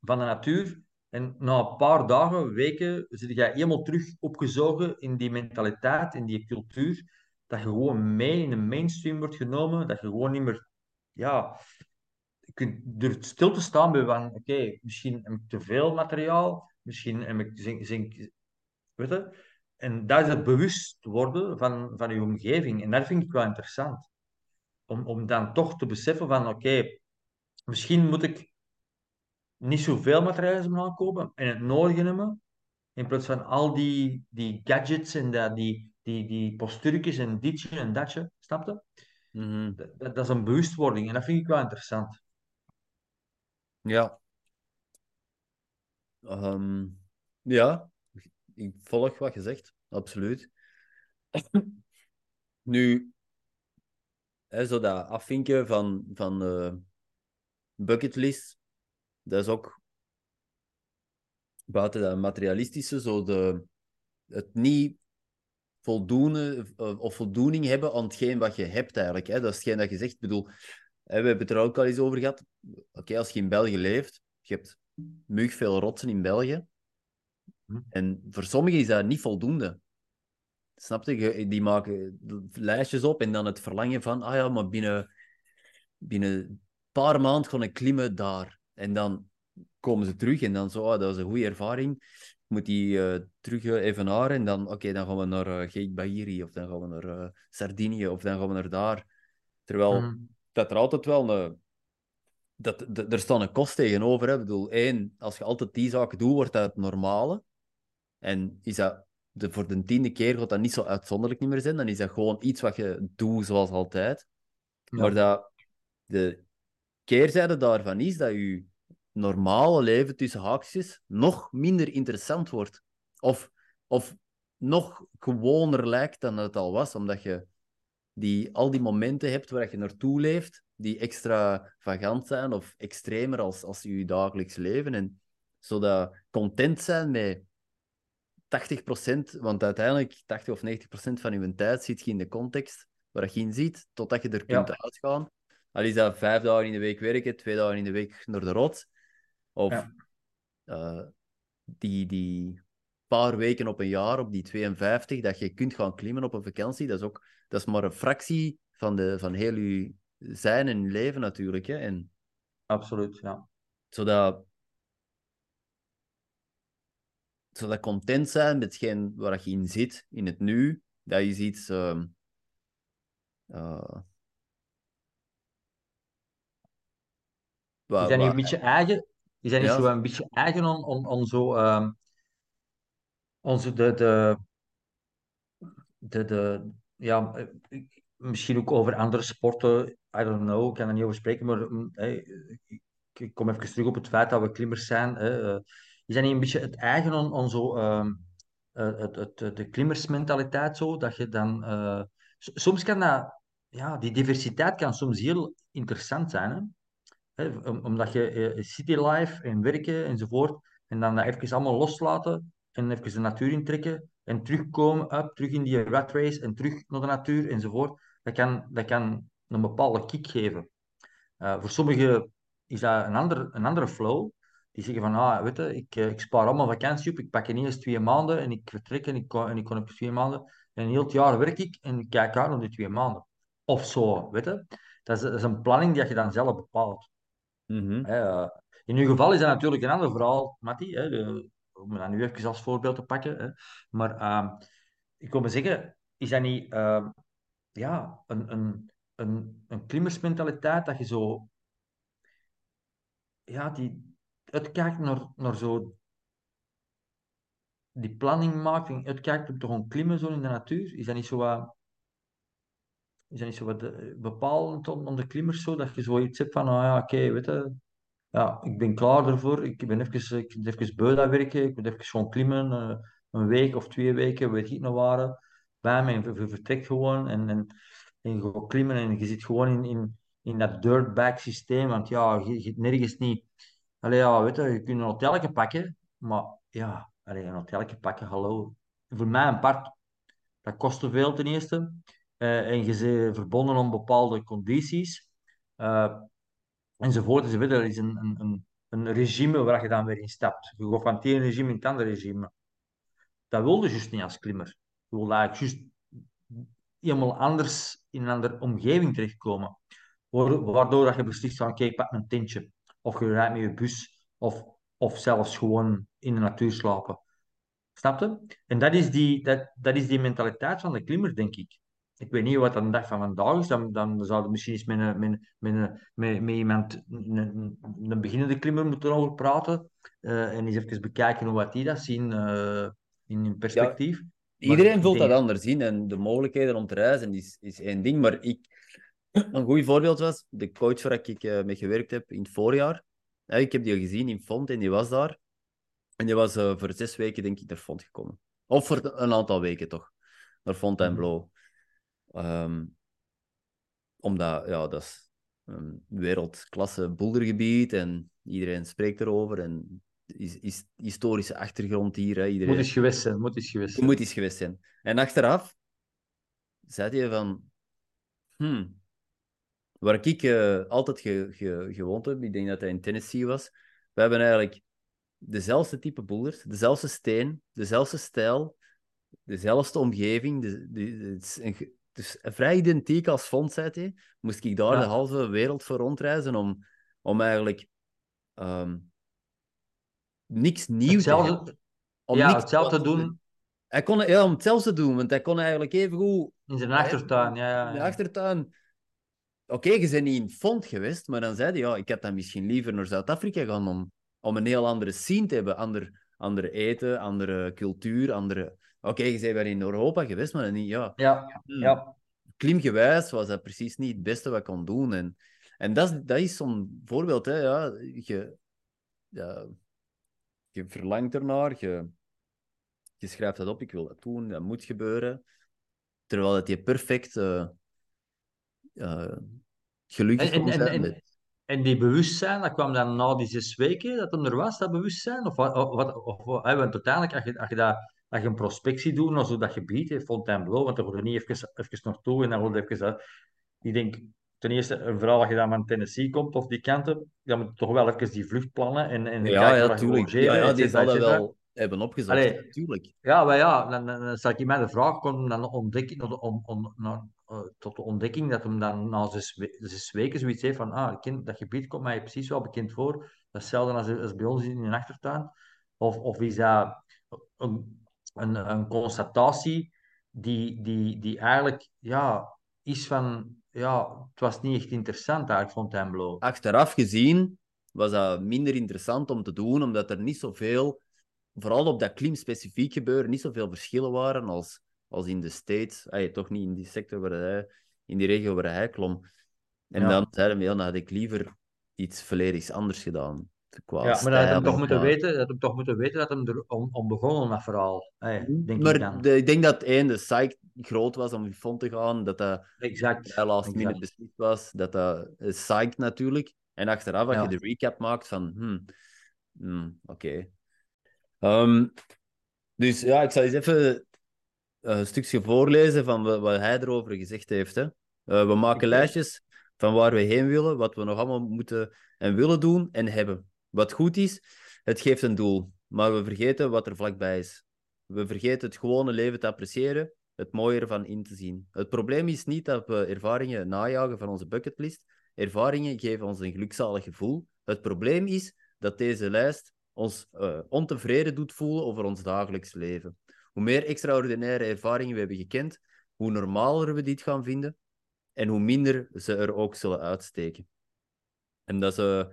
van de natuur. En na een paar dagen, weken, zit je helemaal terug opgezogen in die mentaliteit, in die cultuur. dat je gewoon mee in de mainstream wordt genomen, dat je gewoon niet meer, ja, kunt durft stil te staan bij van, oké, misschien heb ik te veel materiaal, misschien heb ik zink, zink weet je? En dat is het bewust worden van, van je omgeving. En dat vind ik wel interessant. Om, om dan toch te beseffen van, oké, misschien moet ik niet zoveel materialen aankopen en het nodige nemen, in plaats van al die, die gadgets en dat, die, die, die postuurtjes en ditje en datje, snap je? Mhm. Dat, dat is een bewustwording en dat vind ik wel interessant. Ja. Ehm, ja, ik volg wat je zegt, absoluut. <coughs> Nu, hè, zo dat afvinken van, van de bucketlist, dat is ook buiten dat materialistische, zo de, het niet voldoende eh, of voldoening hebben aan hetgeen wat je hebt eigenlijk. Hè. Dat is hetgeen dat je zegt. Ik bedoel, hè, we hebben het er ook al eens over gehad. Oké, als je in België leeft, je hebt mug veel rotsen in België. Hm. En voor sommigen is dat niet voldoende. Snap je? Die maken lijstjes op en dan het verlangen van, ah ja, maar binnen, binnen een paar maanden gaan ik klimmen daar. En dan komen ze terug en dan zo, ah, dat is een goede ervaring. Moet die eh, terug eh, evenaren en dan, oké, dan gaan we naar uh, Gate Bahiri of dan gaan we naar eh, Sardinië of dan gaan we naar daar. Terwijl Mhm. dat er altijd wel een... Dat, er staan een kost tegenover. Hè. Ik bedoel, één, als je altijd die zaken doet, wordt dat het normale. En is dat de, voor de tiende keer gaat dat niet zo uitzonderlijk niet meer zijn. Dan is dat gewoon iets wat je doet zoals altijd. Ja. Maar dat de keerzijde daarvan is dat je normale leven tussen haakjes nog minder interessant wordt. Of, of nog gewoner lijkt dan het al was, omdat je die, al die momenten hebt waar je naartoe leeft, die extravagant zijn of extremer als, als je dagelijks leven. En zodat content zijn met 80%, want uiteindelijk 80 of 90% van je tijd zit je in de context waar je in ziet, totdat je er Ja. kunt uitgaan. Al is dat vijf dagen in de week werken, twee dagen in de week naar de rot. Of Ja. eh, die, die paar weken op een jaar, op die 52, dat je kunt gaan klimmen op een vakantie, dat is, ook, dat is maar een fractie van, de, van heel je zijn en leven natuurlijk. Hè. En Absoluut, ja. zodat, zodat content zijn met hetgeen waar je in zit, in het nu, dat is iets... ehm, eh, Is wat- dat niet een beetje eigen? Is dat niet Ja. zo een beetje eigen on, on zo, ehm, onze de, de, de, de, ja, eh, misschien ook over andere sporten, I don't know, ik kan er niet over spreken, maar mm, hey, ik, ik kom even terug op het feit dat we klimmers zijn. Hè, eh, is dat een beetje het eigen on zo, ehm, eh, het, het, de klimmersmentaliteit zo, dat je dan, eh, soms kan dat, ja, die diversiteit kan soms heel interessant zijn, hè? Om- omdat je eh, city life en werken enzovoort, en dan dat even allemaal loslaten en even de natuur intrekken en terugkomen, terug in die rat race en terug naar de natuur enzovoort, dat kan, dat kan een bepaalde kick geven. Voor sommigen is dat een, ander, een andere flow. Die zeggen van, ah, weet je, ik, eh, ik spaar allemaal vakantie op, ik pak ineens twee maanden en ik vertrek en ik, kon- en ik kon op twee maanden. En heel het jaar werk ik en ik kijk uit naar die twee maanden. Of zo, weet je. Dat is, dat is een planning die je dan zelf bepaalt. Mhm. Hè, eh, in uw geval is dat natuurlijk een ander verhaal, Matti. Hè, de- om dat nu even als voorbeeld te pakken. Hè. Maar ehm, ik wil maar zeggen, is dat niet ehm, ja, een, een, een, een klimmersmentaliteit dat je zo ja, die uitkijkt naar, naar zo die planning maakt en uitkijkt op gaan klimmen zo in de natuur? Is dat niet zo wat, is dat niet zo wat eh, bepalend om, de klimmers zo, dat je zoiets hebt van, ah ja, oké, weet je, ja, ik ben klaar ervoor, ik ben even, ik ben even beu dat werken, ik moet even gewoon klimmen, eh, een week of twee weken, weet ik nog waar, bij me, en gewoon en, en, en klimmen en je zit gewoon in, in, in dat dirtbag systeem, want ja, je, je nergens niet Allee, ja, weet je, je kunt een hotelletje pakken, maar ja, allee, een hotelletje pakken, hallo. Voor mij een part, dat kost te veel ten eerste. Eh, en je bent verbonden aan bepaalde condities. eh, enzovoort, enzovoort. Dat is een, een, een, regime waar je dan weer in stapt. Je gaat van het ene regime in het andere regime. Dat wilde je juist niet als klimmer. Je wilde eigenlijk juist helemaal anders in een andere omgeving terechtkomen. Waardoor dat je beslist van, oké, ik pak een tintje. Of je rijdt met je bus. Of, of zelfs gewoon in de natuur slapen. Snap je? En dat is, die, dat, dat is die mentaliteit van de klimmer, denk ik. Ik weet niet wat een dag van vandaag is. Dan, dan zouden misschien eens met, een, met, met, met, met iemand, een, een beginnende klimmer moeten over praten. Uh, en eens even bekijken hoe wat die dat zien uh, in perspectief. Ja, iedereen voelt dat anders in. En de mogelijkheden om te reizen is, is één ding. Maar ik, een goed voorbeeld was de coach waar ik uh, mee gewerkt heb in het voorjaar. ik heb die gezien in Font en die was daar. En die was uh, voor zes weken, denk ik, naar Font gekomen. Of voor een aantal weken toch, naar Fontainebleau. Um, omdat, ja, dat is een wereldklasse bouldergebied en iedereen spreekt erover. En is, is historische achtergrond hier. Hè. Iedereen... Moet eens geweest zijn, moet eens geweest zijn. Moet eens geweest zijn. En achteraf zei hij van... Hmm, waar ik uh, altijd ge, ge, gewoond heb, ik denk dat hij in Tennessee was, we hebben eigenlijk dezelfde type boulders, dezelfde steen, dezelfde stijl, dezelfde omgeving. De, de, het, is een, het vrij identiek als Font, zei Moest ik daar de halve wereld voor rondreizen om, om eigenlijk um, niks nieuws te hebben. Om ja, hetzelfde te doen. Hij kon, ja, om hetzelfde te doen, want hij kon eigenlijk even goed... In zijn achtertuin, ja. ja, In de achtertuin Oké, okay, je bent niet in Font geweest, maar dan zei hij, ja, ik had dan misschien liever naar Zuid-Afrika gaan om, om een heel andere scene te hebben. Ander, andere eten, andere cultuur, andere... Oké, okay, je bent wel in Europa geweest, maar niet, ja... Ja, hmm. ja. Klimgewijs was dat precies niet het beste wat ik kon doen. En, en dat, is, dat is zo'n voorbeeld, hè. Ja, je, ja, je verlangt ernaar, je, je schrijft dat op, ik wil dat doen, dat moet gebeuren. Terwijl het je perfect... Uh, uh, gelukkig en, en, en, en, die bewustzijn, dat kwam dan na die zes weken dat hem er was, dat bewustzijn? Of wat? Of, of, want uiteindelijk, als je, als je, dat, als je een prospectie doet naar zo dat gebied, Fontainebleau, want dan word je niet even, even naartoe en dan word je even... Dat, ik denk, ten eerste, een vooral als je dan van Tennessee komt of die kanten, dan moet je toch wel even die vluchtplannen en, en ja, ja, natuurlijk. Ja, ja, die zal wel hebben opgezocht, natuurlijk. Ja, maar ja, dan, dan, dan stel ik mij de vraag, kon dan ontdekken, om, om, om, uh, tot de ontdekking dat hem dan na zes, zes weken zoiets heeft van, ah, dat gebied komt mij precies wel bekend voor. Dat is hetzelfde als, als bij ons in een achtertuin. Of, of is dat een, een, een constatatie die, die, die eigenlijk ja, is van, ja, het was niet echt interessant eigenlijk, Fontainebleau. Achteraf gezien was dat minder interessant om te doen, omdat er niet zoveel, vooral op dat klimspecifiek gebeuren, niet zoveel verschillen waren als als in de States. Ay, toch niet in die sector waar hij, in die regio waar hij klom. En dan zei hij, ja, dan had ik liever iets volledig anders gedaan. Qua ja, maar dat had hem toch moeten weten, dat hem toch moeten weten dat hem er om, om begonnen met verhaal. Hey, denk maar ik, dan. De, ik denk dat één, de site groot was om fond te gaan, dat dat exact. last minute beslist was, dat dat psyched natuurlijk. En achteraf, als ja. je de recap maakt van, hmm, hmm oké. Okay. Um, ehm, dus ja, ik zal eens even een stukje voorlezen van wat hij erover gezegd heeft. Hè. Uh, we maken lijstjes van waar we heen willen, wat we nog allemaal moeten en willen doen en hebben. Wat goed is, het geeft een doel, maar we vergeten wat er vlakbij is. We vergeten het gewone leven te appreciëren, het mooie ervan in te zien. Het probleem is niet dat we ervaringen najagen van onze bucketlist. Ervaringen geven ons een gelukzalig gevoel. Het probleem is dat deze lijst ons uh, ontevreden doet voelen over ons dagelijks leven. Hoe meer extraordinaire ervaringen we hebben gekend, hoe normaler we dit gaan vinden en hoe minder ze er ook zullen uitsteken. En dat is uh,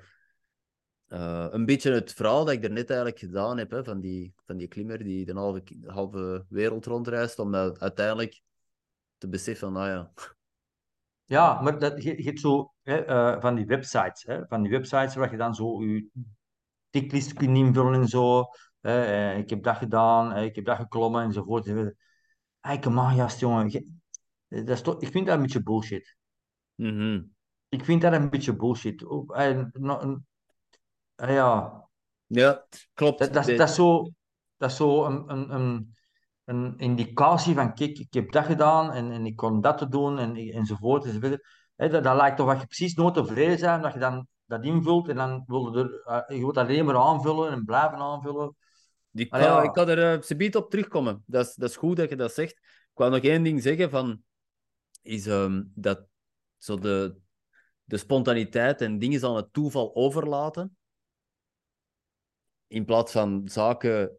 uh, een beetje het verhaal dat ik er net eigenlijk gedaan heb, hè, van, die, van die klimmer die de halve, halve wereld rondreist, om dat uiteindelijk te beseffen, nou ja... Ja, maar dat, hebt zo hè, uh, van die websites, hè, van die websites waar je dan zo je ticklist kunt invullen en zo. Eh, ik heb dat gedaan, eh, ik heb dat geklommen enzovoort. Come on, gast, jongen. Dat is toch, ik vind dat een beetje bullshit. Mm Ik vind dat een beetje bullshit. En, no, ja. Ja, klopt. Dat, dat, dat, is zo, dat is zo een, een, een, een indicatie van, kijk, ik heb dat gedaan en, en ik kon dat te doen en, enzovoort. enzovoort. He, dat, dat lijkt toch dat je precies nooit tevreden zijn, dat je dan dat invult en dan wil je, er, je wilt alleen maar aanvullen en blijven aanvullen. Die, ja. Ik kan er uh, op terugkomen. Dat is, dat is goed dat je dat zegt. Ik wou nog één ding zeggen van... is ehm, dat zo de, de spontaniteit en dingen aan het toeval overlaten. In plaats van zaken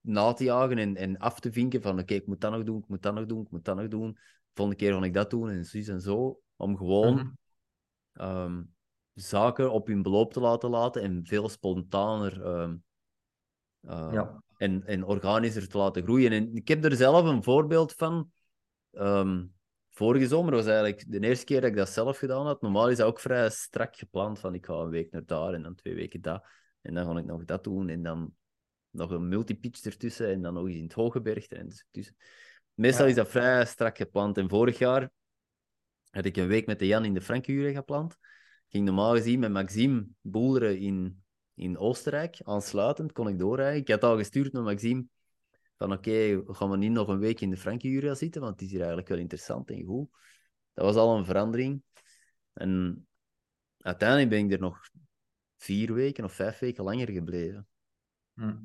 na te jagen en, en af te vinken van oké, ik moet dat nog doen, ik moet dat nog doen, ik moet dat nog doen. Volgende keer ga ik dat doen en zo en zo. Om gewoon Mhm. ehm, zaken op hun beloop te laten laten en veel spontaner ehm, eh, Ja. en, en organischer te laten groeien. En ik heb er zelf een voorbeeld van. Ehm, vorige zomer was eigenlijk de eerste keer dat ik dat zelf gedaan had. Normaal is dat ook vrij strak gepland, van ik ga een week naar daar en dan twee weken dat. En dan ga ik nog dat doen en dan nog een multipitch ertussen en dan nog eens in het Hogebergte en tussen. Meestal Ja. is dat vrij strak gepland. En vorig jaar had ik een week met de Jan in de Frankure gepland. Ik ging normaal gezien met Maxime boeleren in, in Oostenrijk. Aansluitend kon ik doorrijden. Ik had al gestuurd naar Maxime van oké, gaan we niet nog een week in de Frankie zitten, want het is hier eigenlijk wel interessant en goed. Dat was al een verandering. En uiteindelijk ben ik er nog vier weken of vijf weken langer gebleven. Hm.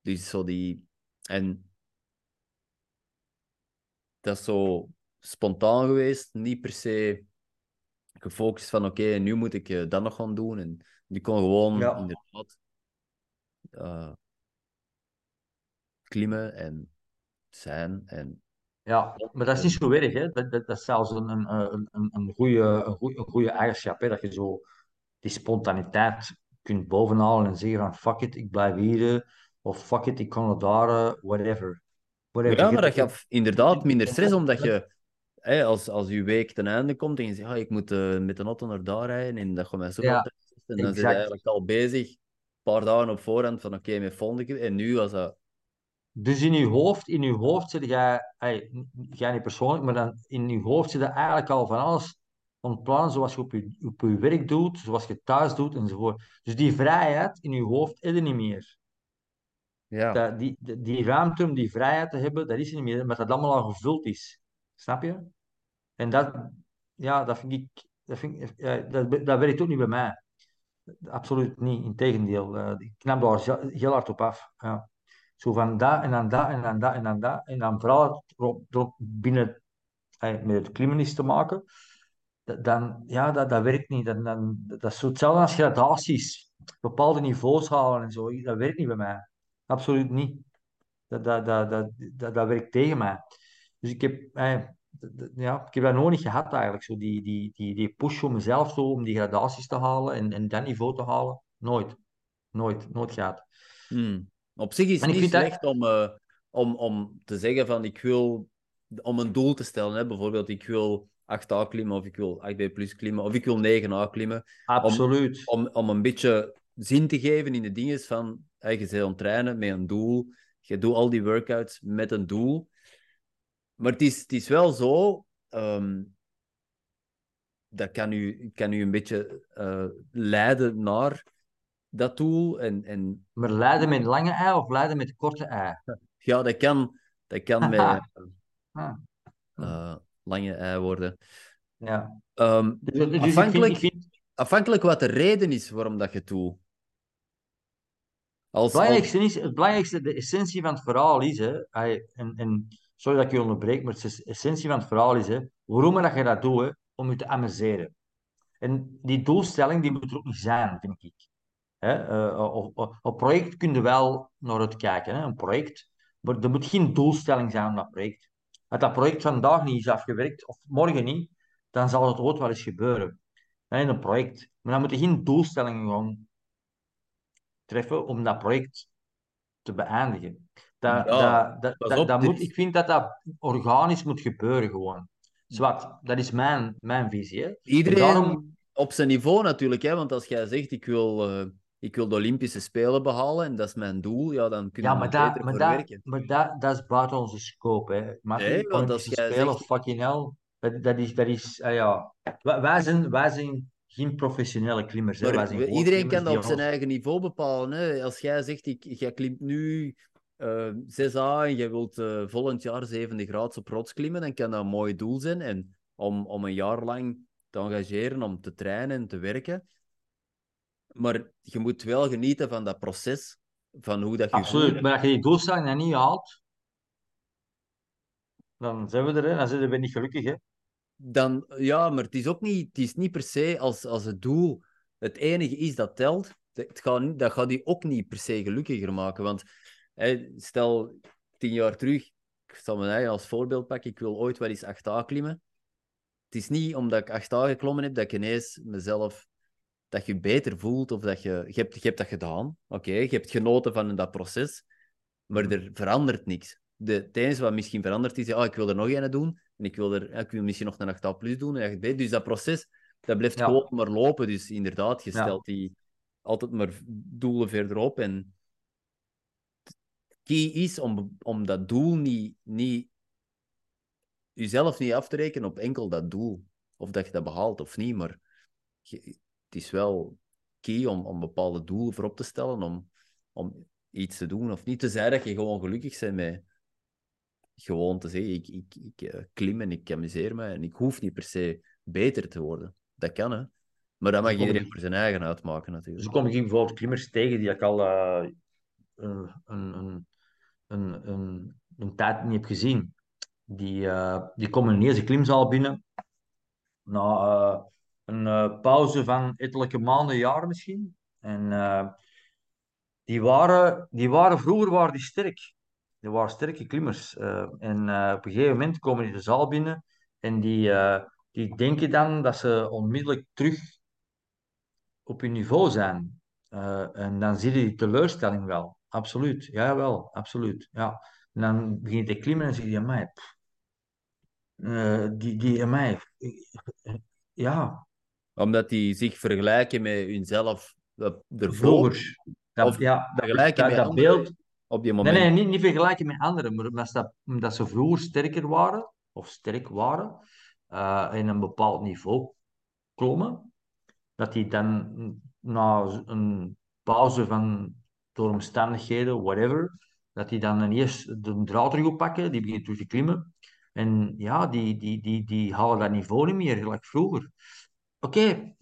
Dus zo die... En dat is zo spontaan geweest, niet per se gefocust van oké, nu moet ik eh, dat nog gaan doen. En die kon gewoon Ja. inderdaad eh, klimmen en zijn. En Ja, maar dat is niet zo erg, hè. Dat, dat, dat is zelfs een, een, een, een, een goede, een goede, een goede eigenschap, hè. Dat je zo die spontaniteit kunt bovenhalen en zeggen van fuck it, ik blijf hier. eh, Of fuck it, ik kan naar daar, eh, whatever. whatever. ja, maar dat gaf inderdaad minder stress, omdat je, hè, als, als je week ten einde komt en je zegt, ah, ik moet eh, met de auto naar daar rijden en dat gaat mij zo Ja, en dan je exact. eigenlijk al bezig, een paar dagen op voorhand, van oké, met volgende keer. En nu was dat... Dus in je hoofd, in je hoofd zit jij, hey, jij niet persoonlijk, maar dan in je hoofd zit eigenlijk al van alles het plannen zoals je op je, op je werk doet, zoals je thuis doet enzovoort. Dus die vrijheid in je hoofd is er niet meer. Ja. Dat, die, die, die ruimte om die vrijheid te hebben, dat is er niet meer, omdat dat allemaal al gevuld is. Snap je? En dat, ja, dat vind ik, dat, vind ik, ja, dat, dat werkt ook niet bij mij. Absoluut niet, integendeel. Eh, ik knap daar heel- hard op af. Ja. Zo van dat en dan dat en dan dat en dan dat. En dan vooral erop- binnen eh, met het klimmen is te maken. Dan, ja, dat, dat werkt niet. Dan, dan, dat is zo hetzelfde als gradaties. Bepaalde niveaus halen en zo. Dat werkt niet bij mij. Absoluut niet. Dat, dat, dat, dat, dat, werkt tegen mij. Dus ik heb, eh, ja, ik heb dat niet gehad eigenlijk. Zo die, die, die, die push voor mezelf zo, om die gradaties te halen en, en dat niveau te halen. Nooit. Nooit. Nooit gehad. Hmm. Op zich is het niet dat- slecht om, eh, om, om te zeggen van ik wil om een doel te stellen. Hè? Bijvoorbeeld, ik wil 8A klimmen of ik wil 8B plus klimmen of ik wil 9A klimmen. Absoluut. Om, om een beetje zin te geven in de dingen van hè, je bent aan het trainen met een doel. Je doet al die workouts met een doel. Maar het is, het is wel zo. ehm, dat kan u, kan u een beetje eh, leiden naar dat doel. En, en Maar leiden met lange ei of leiden met korte ei? <laughs> ja, dat kan, dat kan <laughs> met eh, lange ei worden. Ja. Ehm, Dus, dus ik vind- Afhankelijk- ik vind, afhankelijk wat de reden is waarom dat je het doet. Als, Het als, belangrijkste, is, het belangrijkste, de essentie van het verhaal is, hè, en, en sorry dat ik je onderbreek, maar de essentie van het verhaal is, hè, waarom dat je dat doet, om je te amuseren. En die doelstelling, die moet er ook niet zijn, vind ik. Hè, eh, op, project kun je wel naar het kijken, hè, een project, maar er moet geen doelstelling zijn aan dat project. Als dat project vandaag niet is afgewerkt, of morgen niet, dan zal het ooit wel eens gebeuren. Hè, in een project. Maar dan moet je geen doelstellingen gaan treffen om dat project te beëindigen. Dat, Ja, dat, dat, dat, op, dat dit- moet, ik vind dat dat organisch moet gebeuren gewoon. Zwat, dat is mijn, mijn visie. Hè. iedereen daarom- op zijn niveau natuurlijk, hè? want als jij zegt ik wil, eh, ik wil de Olympische Spelen behalen en dat is mijn doel, ja, dan kun je Ja, maar, beter dat, maar, voor dat, werken. maar dat, dat is buiten onze scope. Hè. Maar Nee, want als jij Spelen, zegt- fucking hell, dat, dat is, dat is ah ja. Wij, zijn, wij zijn geen professionele klimmers. Hè. Maar Wij zijn iedereen kan dat op zijn eigen niveau bepalen. Hè? Als jij zegt, ik, jij klimt nu eh 6A en jij wilt eh, volgend jaar 7 graden op rots klimmen, dan kan dat een mooi doel zijn. En om, om een jaar lang te engageren, om te trainen en te werken. Maar je moet wel genieten van dat proces, van hoe dat je Absoluut. voelt. Maar als je die doelstelling dan niet haalt, dan zijn we er. Hè. Dan zijn we niet gelukkig. Hè. dan, ja, maar het is ook niet, het is niet per se als, als het doel het enige is dat telt. Het gaat, dat gaat die ook niet per se gelukkiger maken. Want stel, tien jaar terug, ik zal mijn eigen als voorbeeld pakken, ik wil ooit wel eens 8A klimmen. Het is niet omdat ik 8A geklommen heb dat ik ineens mezelf dat je je beter voelt of dat je, je, hebt, je hebt dat gedaan. Oké, je hebt genoten van dat proces, maar er verandert niks. De, het enige wat misschien verandert is, oh, ik wil er nog een doen en ik wil, er, ik wil misschien nog een 8A plus doen. En je dus dat proces, dat blijft Ja. gewoon maar lopen. Dus inderdaad, je Ja. stelt die altijd maar doelen verderop. En key is om, om dat doel niet, niet jezelf niet af te rekenen op enkel dat doel. Of dat je dat behaalt of niet, maar je- het is wel key om, om bepaalde doelen voorop te stellen, om, om iets te doen of niet. Te zeggen dat je gewoon gelukkig bent met gewoon te zeggen, ik, ik, ik eh, klim en ik amuseer me en ik hoef niet per se beter te worden. Dat kan, hè. Maar dat mag Dus iedereen ik- voor zijn eigen uitmaken, Dus natuurlijk. ik kom ik bijvoorbeeld klimmers tegen die ik al eh, een, een, een, een, een, tijd niet heb gezien. Die, eh, die komen in deze klimzaal binnen na eh, een eh, pauze van ettelijke maanden, jaren misschien. En die, waren, die waren vroeger waren die sterk. Die waren sterke klimmers. En op een gegeven moment komen die de zaal binnen en die, die denken dan dat ze onmiddellijk terug op hun niveau zijn. En dan zie je die teleurstelling wel. Absoluut. Ja, wel. Absoluut. Ja. En dan begin je te klimmen en zeg je, mij, die, die, mij, ja, Omdat die zich vergelijken met hunzelf eh, ervoor. vroeger. Dat, Of ja, dat, vergelijken dat, met dat beeld. op die Nee, moment. nee, niet, niet vergelijken met anderen, maar omdat, dat, omdat ze vroeger sterker waren, of sterk waren, eh in een bepaald niveau klommen, dat die dan na een pauze van door omstandigheden, whatever, dat die dan ineens de draad terug oppakken, die beginnen terug te klimmen. En ja, die, die, die, die halen dat niveau niet meer, gelijk vroeger. Oké,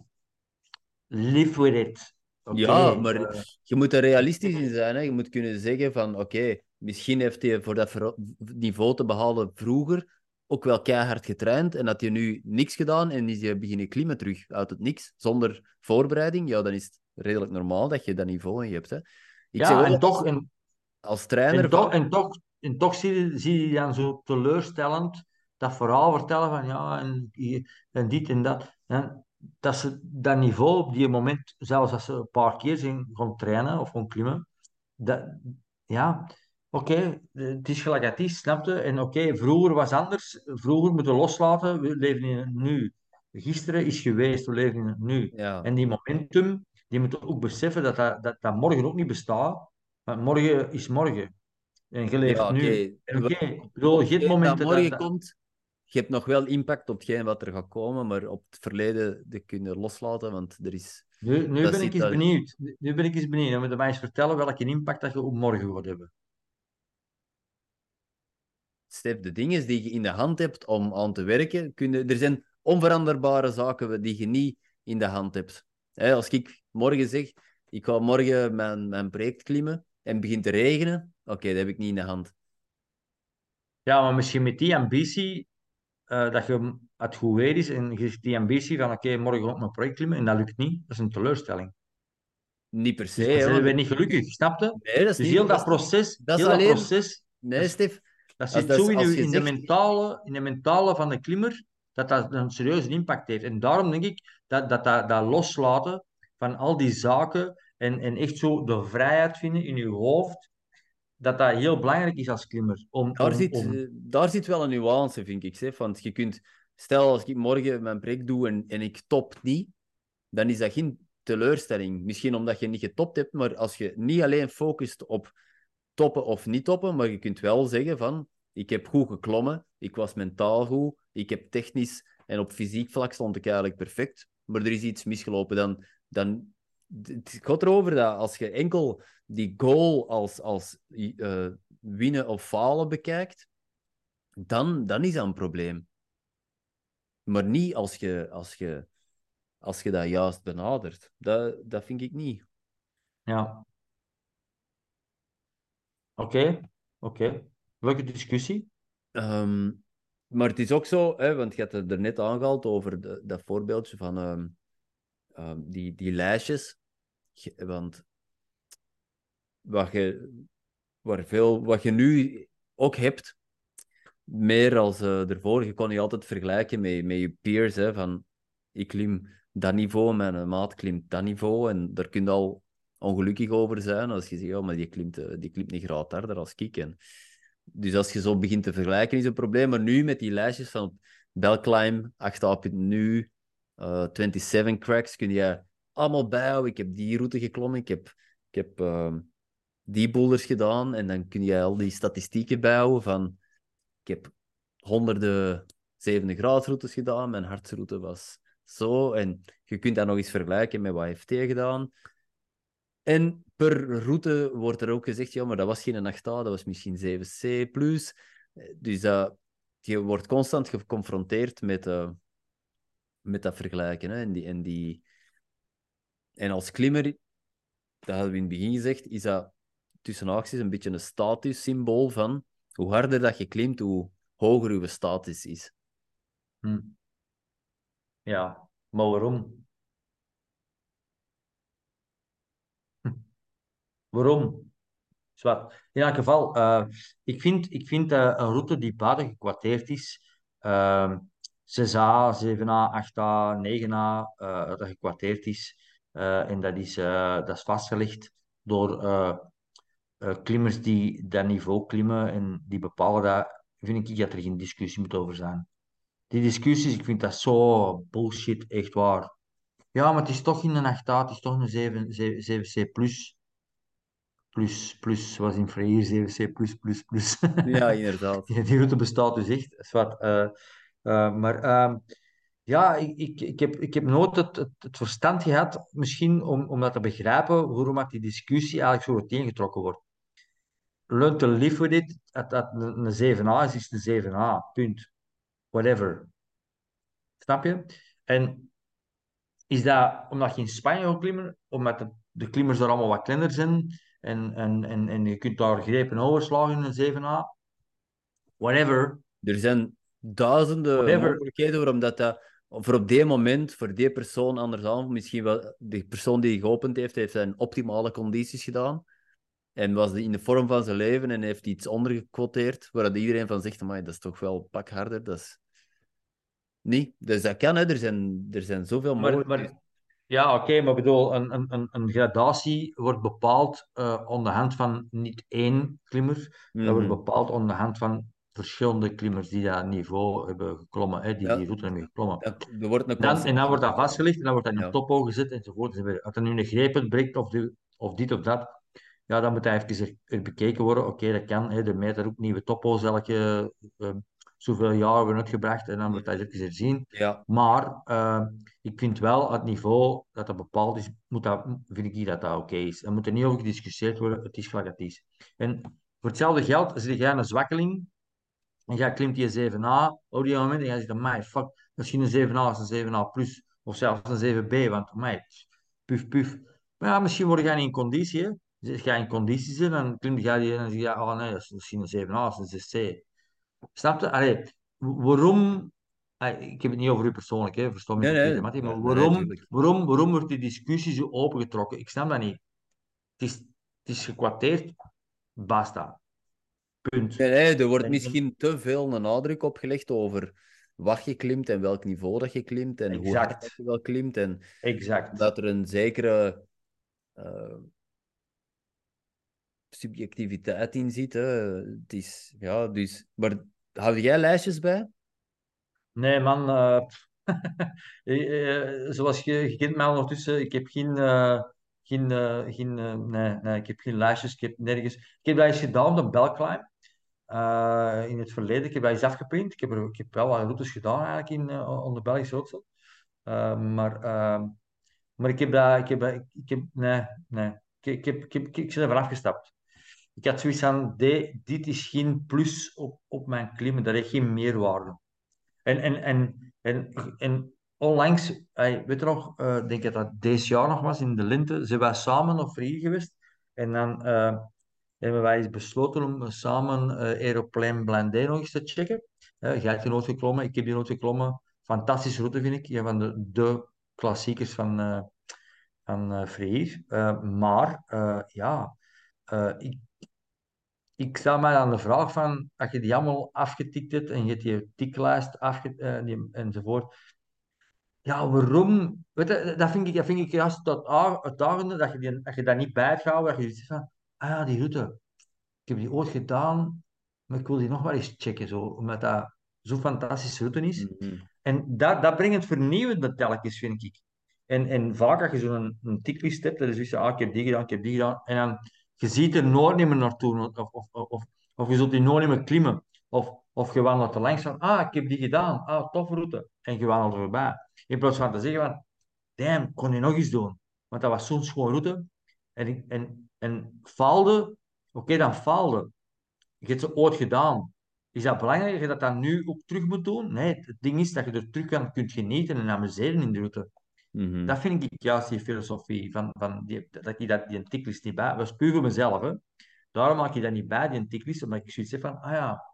live with it. Ja, maar je moet er realistisch in zijn. Hè. Je moet kunnen zeggen van, oké, misschien heeft hij voor dat niveau te behalen vroeger ook wel keihard getraind en dat hij nu niks gedaan en is hij beginnen klimmen terug uit het niks, zonder voorbereiding. Ja, dan is het redelijk normaal dat je dat niveau in hebt. Hè. Ik zeg ja, ook en toch, en, als trainer En toch, van- en toch, en toch zie, je, zie je dan zo teleurstellend dat verhaal vertellen van ja, en, en dit en dat. En dat ze dat niveau op die moment, zelfs als ze een paar keer zijn gaan trainen of gaan klimmen, dat, ja, oké, het is gelijk het is, snap je? En oké, vroeger was anders, vroeger moeten we loslaten, we leven in het nu. Gisteren is geweest, we leven in het nu. ja. En die momentum, die moeten ook beseffen dat dat, dat, dat morgen ook niet bestaat. Want morgen is morgen. En je leeft Ja, nu. Oké, Wel, ik bedoel, Hetgeen momenten dat morgen dat, komt, je hebt nog wel impact op hetgeen wat er gaat komen, maar op het verleden dat kun je loslaten, want er is... Nu, nu ben ik eens benieuwd. Nu nu ben ik eens benieuwd. Dan moet je mij eens vertellen welke impact dat je op morgen gaat hebben. Stef, de dingen die je in de hand hebt om aan te werken, kunnen, er zijn onveranderbare zaken die je niet in de hand hebt. Hè, als ik morgen zeg, ik ga morgen mijn, mijn project klimmen en het begint te regenen, oké, dat heb ik niet in de hand. Ja, maar misschien met die ambitie, eh, dat je het goed weer is en je die ambitie van oké, morgen ga ik mijn project klimmen en dat lukt niet, dat is een teleurstelling. Niet per se. Dus dan zijn we niet gelukkig, snap je? Nee, dat is Dus niet... heel dat proces, dat is heel dat alleen- proces, Nee, Stef. dat zit dat is- zo in, je in, de mentale, in de mentale van de klimmer, dat dat een serieuze impact heeft. En daarom denk ik dat dat, dat, dat loslaten van al die zaken en, en echt zo de vrijheid vinden in je hoofd, dat dat heel belangrijk is als klimmer. Om, Daar, om, zit, om- eh, daar zit wel een nuance, vind ik. Zeg. Want je kunt, stel als ik morgen mijn project doe en, en ik top niet, dan is dat geen teleurstelling. Misschien omdat je niet getopt hebt, maar als je niet alleen focust op toppen of niet toppen, maar je kunt wel zeggen van, ik heb goed geklommen, ik was mentaal goed, ik heb technisch en op fysiek vlak stond ik eigenlijk perfect, maar er is iets misgelopen, dan... dan het gaat erover dat als je enkel die goal als, als eh, winnen of falen bekijkt, dan, dan is dat een probleem. Maar niet als je, als je, als je dat juist benadert. Dat, dat vind ik niet. ja. Oké, oké. Leuke discussie. Ehm, maar het is ook zo, hè, want je had het er net aangehaald over de, dat voorbeeldje van ehm, ehm, die, die lijstjes. Je- Want wat je, waar veel, wat je nu ook hebt, meer als eh ervoor, je kon je altijd vergelijken met, met je peers. Hè, van, ik klim dat niveau, mijn maat klimt dat niveau. En daar kun je al ongelukkig over zijn als je zegt, oh, maar die klimt, eh, die klimt niet graag harder als ik. En, dus als je zo begint te vergelijken, is een probleem. Maar nu met die lijstjes van Belclimb, 8a.nu, eh 27 cracks, kun je allemaal bijhouden. Ik heb die route geklommen, ik heb, ik heb ehm, die boulders gedaan. En dan kun je al die statistieken bijhouden van... Ik heb honderden zevende graadsroutes gedaan, mijn hartsroute was zo. En je kunt dat nog eens vergelijken met wat heeft gedaan. En per route wordt er ook gezegd, ja, maar dat was geen 8A, dat was misschien 7C+. Dus dat, je wordt constant geconfronteerd met, eh, met dat vergelijken. Hè? En, die, die... en als klimmer, dat hadden we in het begin gezegd, is dat tussen haakjes een beetje een statussymbool van hoe harder dat je klimt, hoe hoger uw status is. Hm. Ja, maar waarom? Waarom? In elk geval, eh, ik vind, ik vind eh, een route die buiten gekwateerd is, ehm 6A, 7A, 8A, 9A, eh, dat gekwateerd is, eh, en dat is, dat is vastgelegd door klimmers die dat niveau klimmen en die bepalen dat, vind ik dat er geen discussie moet over zijn. Die discussies, ik vind dat zo bullshit, echt waar. Ja, maar het is toch in een 8A, het is toch een 7, 7, c plus. Plus, plus, was in Freire 7C, plus, plus, plus. Ja, <laughs> inderdaad. Die, route bestaat dus echt. Zwart. eh eh, maar ehm, ja, ik, ik, heb, ik heb nooit het, het, het verstand gehad, misschien om, om dat te begrijpen, waarom die discussie eigenlijk zo uiteengetrokken wordt. Learn to live with it. Dat, dat een een 7A is, is een 7A. Punt. Whatever. Snap je? En is dat omdat je in Spanje gaat klimmen, omdat de, de klimmers daar allemaal wat kleiner zijn en, en, en, en je kunt daar grepen overslagen in een 7A? Whatever. Er zijn duizenden Whatever. mogelijkheden waarom dat, dat voor op die moment, voor die persoon andersom, misschien wel de persoon die geopend heeft, heeft zijn optimale condities gedaan. En was in de vorm van zijn leven en heeft iets ondergequoteerd, waar iedereen van zegt, dat is toch wel pak harder. Dat is... Niet. Dus dat kan, hè. Er zijn, er zijn zoveel Maar, mogelijkheden. maar, ja, oké, maar ik bedoel, een, een, een, gradatie wordt bepaald eh aan de hand van niet één klimmer, dat wordt Mhm. bepaald aan de hand van verschillende klimmers die dat niveau hebben geklommen, hè, die Ja. die route hebben geklommen. Er wordt een Dan, en dan wordt dat vastgelegd en dan wordt dat in Ja. een topo gezet enzovoort. Als er nu een greep breekt of, de, of dit of dat, ja, dan moet dat even er, er bekeken worden. Oké, dat kan. Hè, de meter ook nieuwe topo's elke eh, zoveel jaar worden uitgebracht en dan wordt dat even herzien. Ja, Maar eh, ik vind wel het niveau dat dat bepaald is, moet dat, vind ik niet dat dat oké is. Er moet er niet over gediscussieerd worden. Het is gelijk het is. En voor hetzelfde geld zit jij een zwakkeling en jij klimt die 7A, op die moment en jij zegt, amai, fuck, misschien een 7A is een 7A plus, of zelfs een 7B, want amai, puf, puf. Maar ja, misschien word jij niet in conditie, hè. Als jij in conditie zit, dan klimt jij die en dan zeg je, oh nee, dat is misschien een 7A, dat is een 6C. Snap je? Allee, waarom, ik heb het niet over u persoonlijk, hè, versta me Nee, niet nee. maar nee, waarom, waarom, waarom wordt die discussie zo opengetrokken? Ik snap dat niet. Het is, het is basta. Punt. Nee, er wordt En- misschien te veel een nadruk op gelegd over wat je klimt en welk niveau dat je klimt en hoe hard je wel klimt. En Exact. dat er een zekere eh, subjectiviteit in zit. Hè. Het is, ja, dus... Maar hou jij lijstjes bij? Nee, man. eh, <laughs> zoals je, je kent mij ondertussen, ik heb geen, eh, geen, eh, geen, nee, nee, ik heb geen lijstjes, ik heb nergens. Ik heb dat eens gedaan op de Belclimb in het verleden. Ik heb dat eens afgeprint. Ik heb, er, ik heb wel wat routes gedaan eigenlijk in, onder Belgische. Eh, maar, maar ik heb dat, ik heb, ik, heb, nee, nee. Ik, ik, heb, ik, heb, ik, ben er vanaf gestapt. Ik had zoiets de- dit is geen plus op, op mijn klimmen, dat heeft geen meerwaarde. En, en, en, en, en onlangs, ey, weet je nog, eh, ik denk dat dat deze jaar nog was, in de lente, zijn wij samen nog hier geweest. En dan, eh, hebben wij eens besloten om samen uh, Aeroplein Blindé nog eens te checken. Uh, jij hebt die nooit geklommen, ik heb die nooit geklommen. Fantastische route vind ik, een van de, de klassiekers van, uh, van uh, maar ja, ik, ik stel mij aan de vraag van, als je die allemaal afgetikt hebt en je hebt die tiklijst afge, die, enzovoort, ja, waarom? Weet je, dat vind ik, dat vind ik juist dat uitdagende, dat je, die, dat je dat niet bijhoudt, dat je zegt van, ah ja, die route, ik heb die ooit gedaan, maar ik wil die nog wel eens checken, zo, omdat dat zo'n fantastische route is. Mhm. En dat, dat brengt het vernieuwend met telkens, vind ik. En, en vaak als je zo'n een ticklist hebt, dat is dus, ah, ik heb die gedaan, ik heb die gedaan, en dan, je ziet er nooit naartoe, of, of, of, of je zult die nooit klimmen, of, of je wandelt er langs van, ah, ik heb die gedaan, ah, toffe route, en je wandelt voorbij. In plaats van te zeggen van, damn, kon je nog eens doen. Want dat was zo'n schoon route. En, en, en faalde, oké, dan faalde. Je hebt ze ooit gedaan. Is dat belangrijk dat je dat nu ook terug moet doen? Nee, het ding is dat je er terug aan kunt genieten en amuseren in de route. Mhm. Dat vind ik juist die filosofie, van, van die, dat je dat, die een tiklist niet bij... Dat is puur voor mezelf, hè. Daarom maak je dat niet bij, die een tiklist, omdat ik zoiets heb van, ah ja,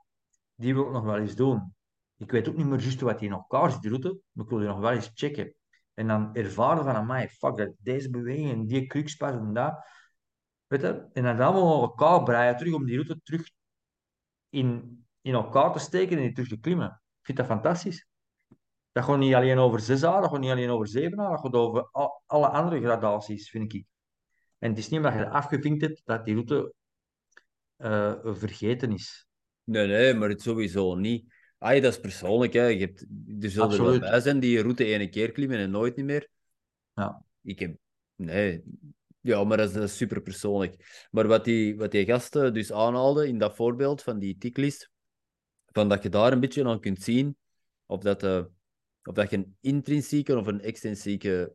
die wil ik nog wel eens doen. Ik weet ook niet meer juist wat die in elkaar zit, de route, maar ik wil die nog wel eens checken. En dan ervaren van, mij, fuck, dat deze beweging en die krukspas en dat. Weet je? En dan allemaal elkaar breien terug om die route terug in, in elkaar te steken en die terug te klimmen. Ik vind dat fantastisch. Dat gaat niet alleen over zes jaar, dat gaat niet alleen over zeven jaar, dat gaat over alle andere gradaties, vind ik. En het is niet omdat je afgevinkt hebt dat die route uh, vergeten is. Nee, nee, maar het sowieso niet. Ah, dat is persoonlijk. Hè. Je hebt, er zullen er wel bij zijn die je route ene keer klimmen en nooit niet meer. Ja. Ik heb... Nee. Ja, maar dat is, dat is super persoonlijk. Maar wat die, wat die gasten dus aanhaalden in dat voorbeeld van die ticklist, van dat je daar een beetje aan kunt zien of dat, uh, of dat je een intrinsieke of een extrinsieke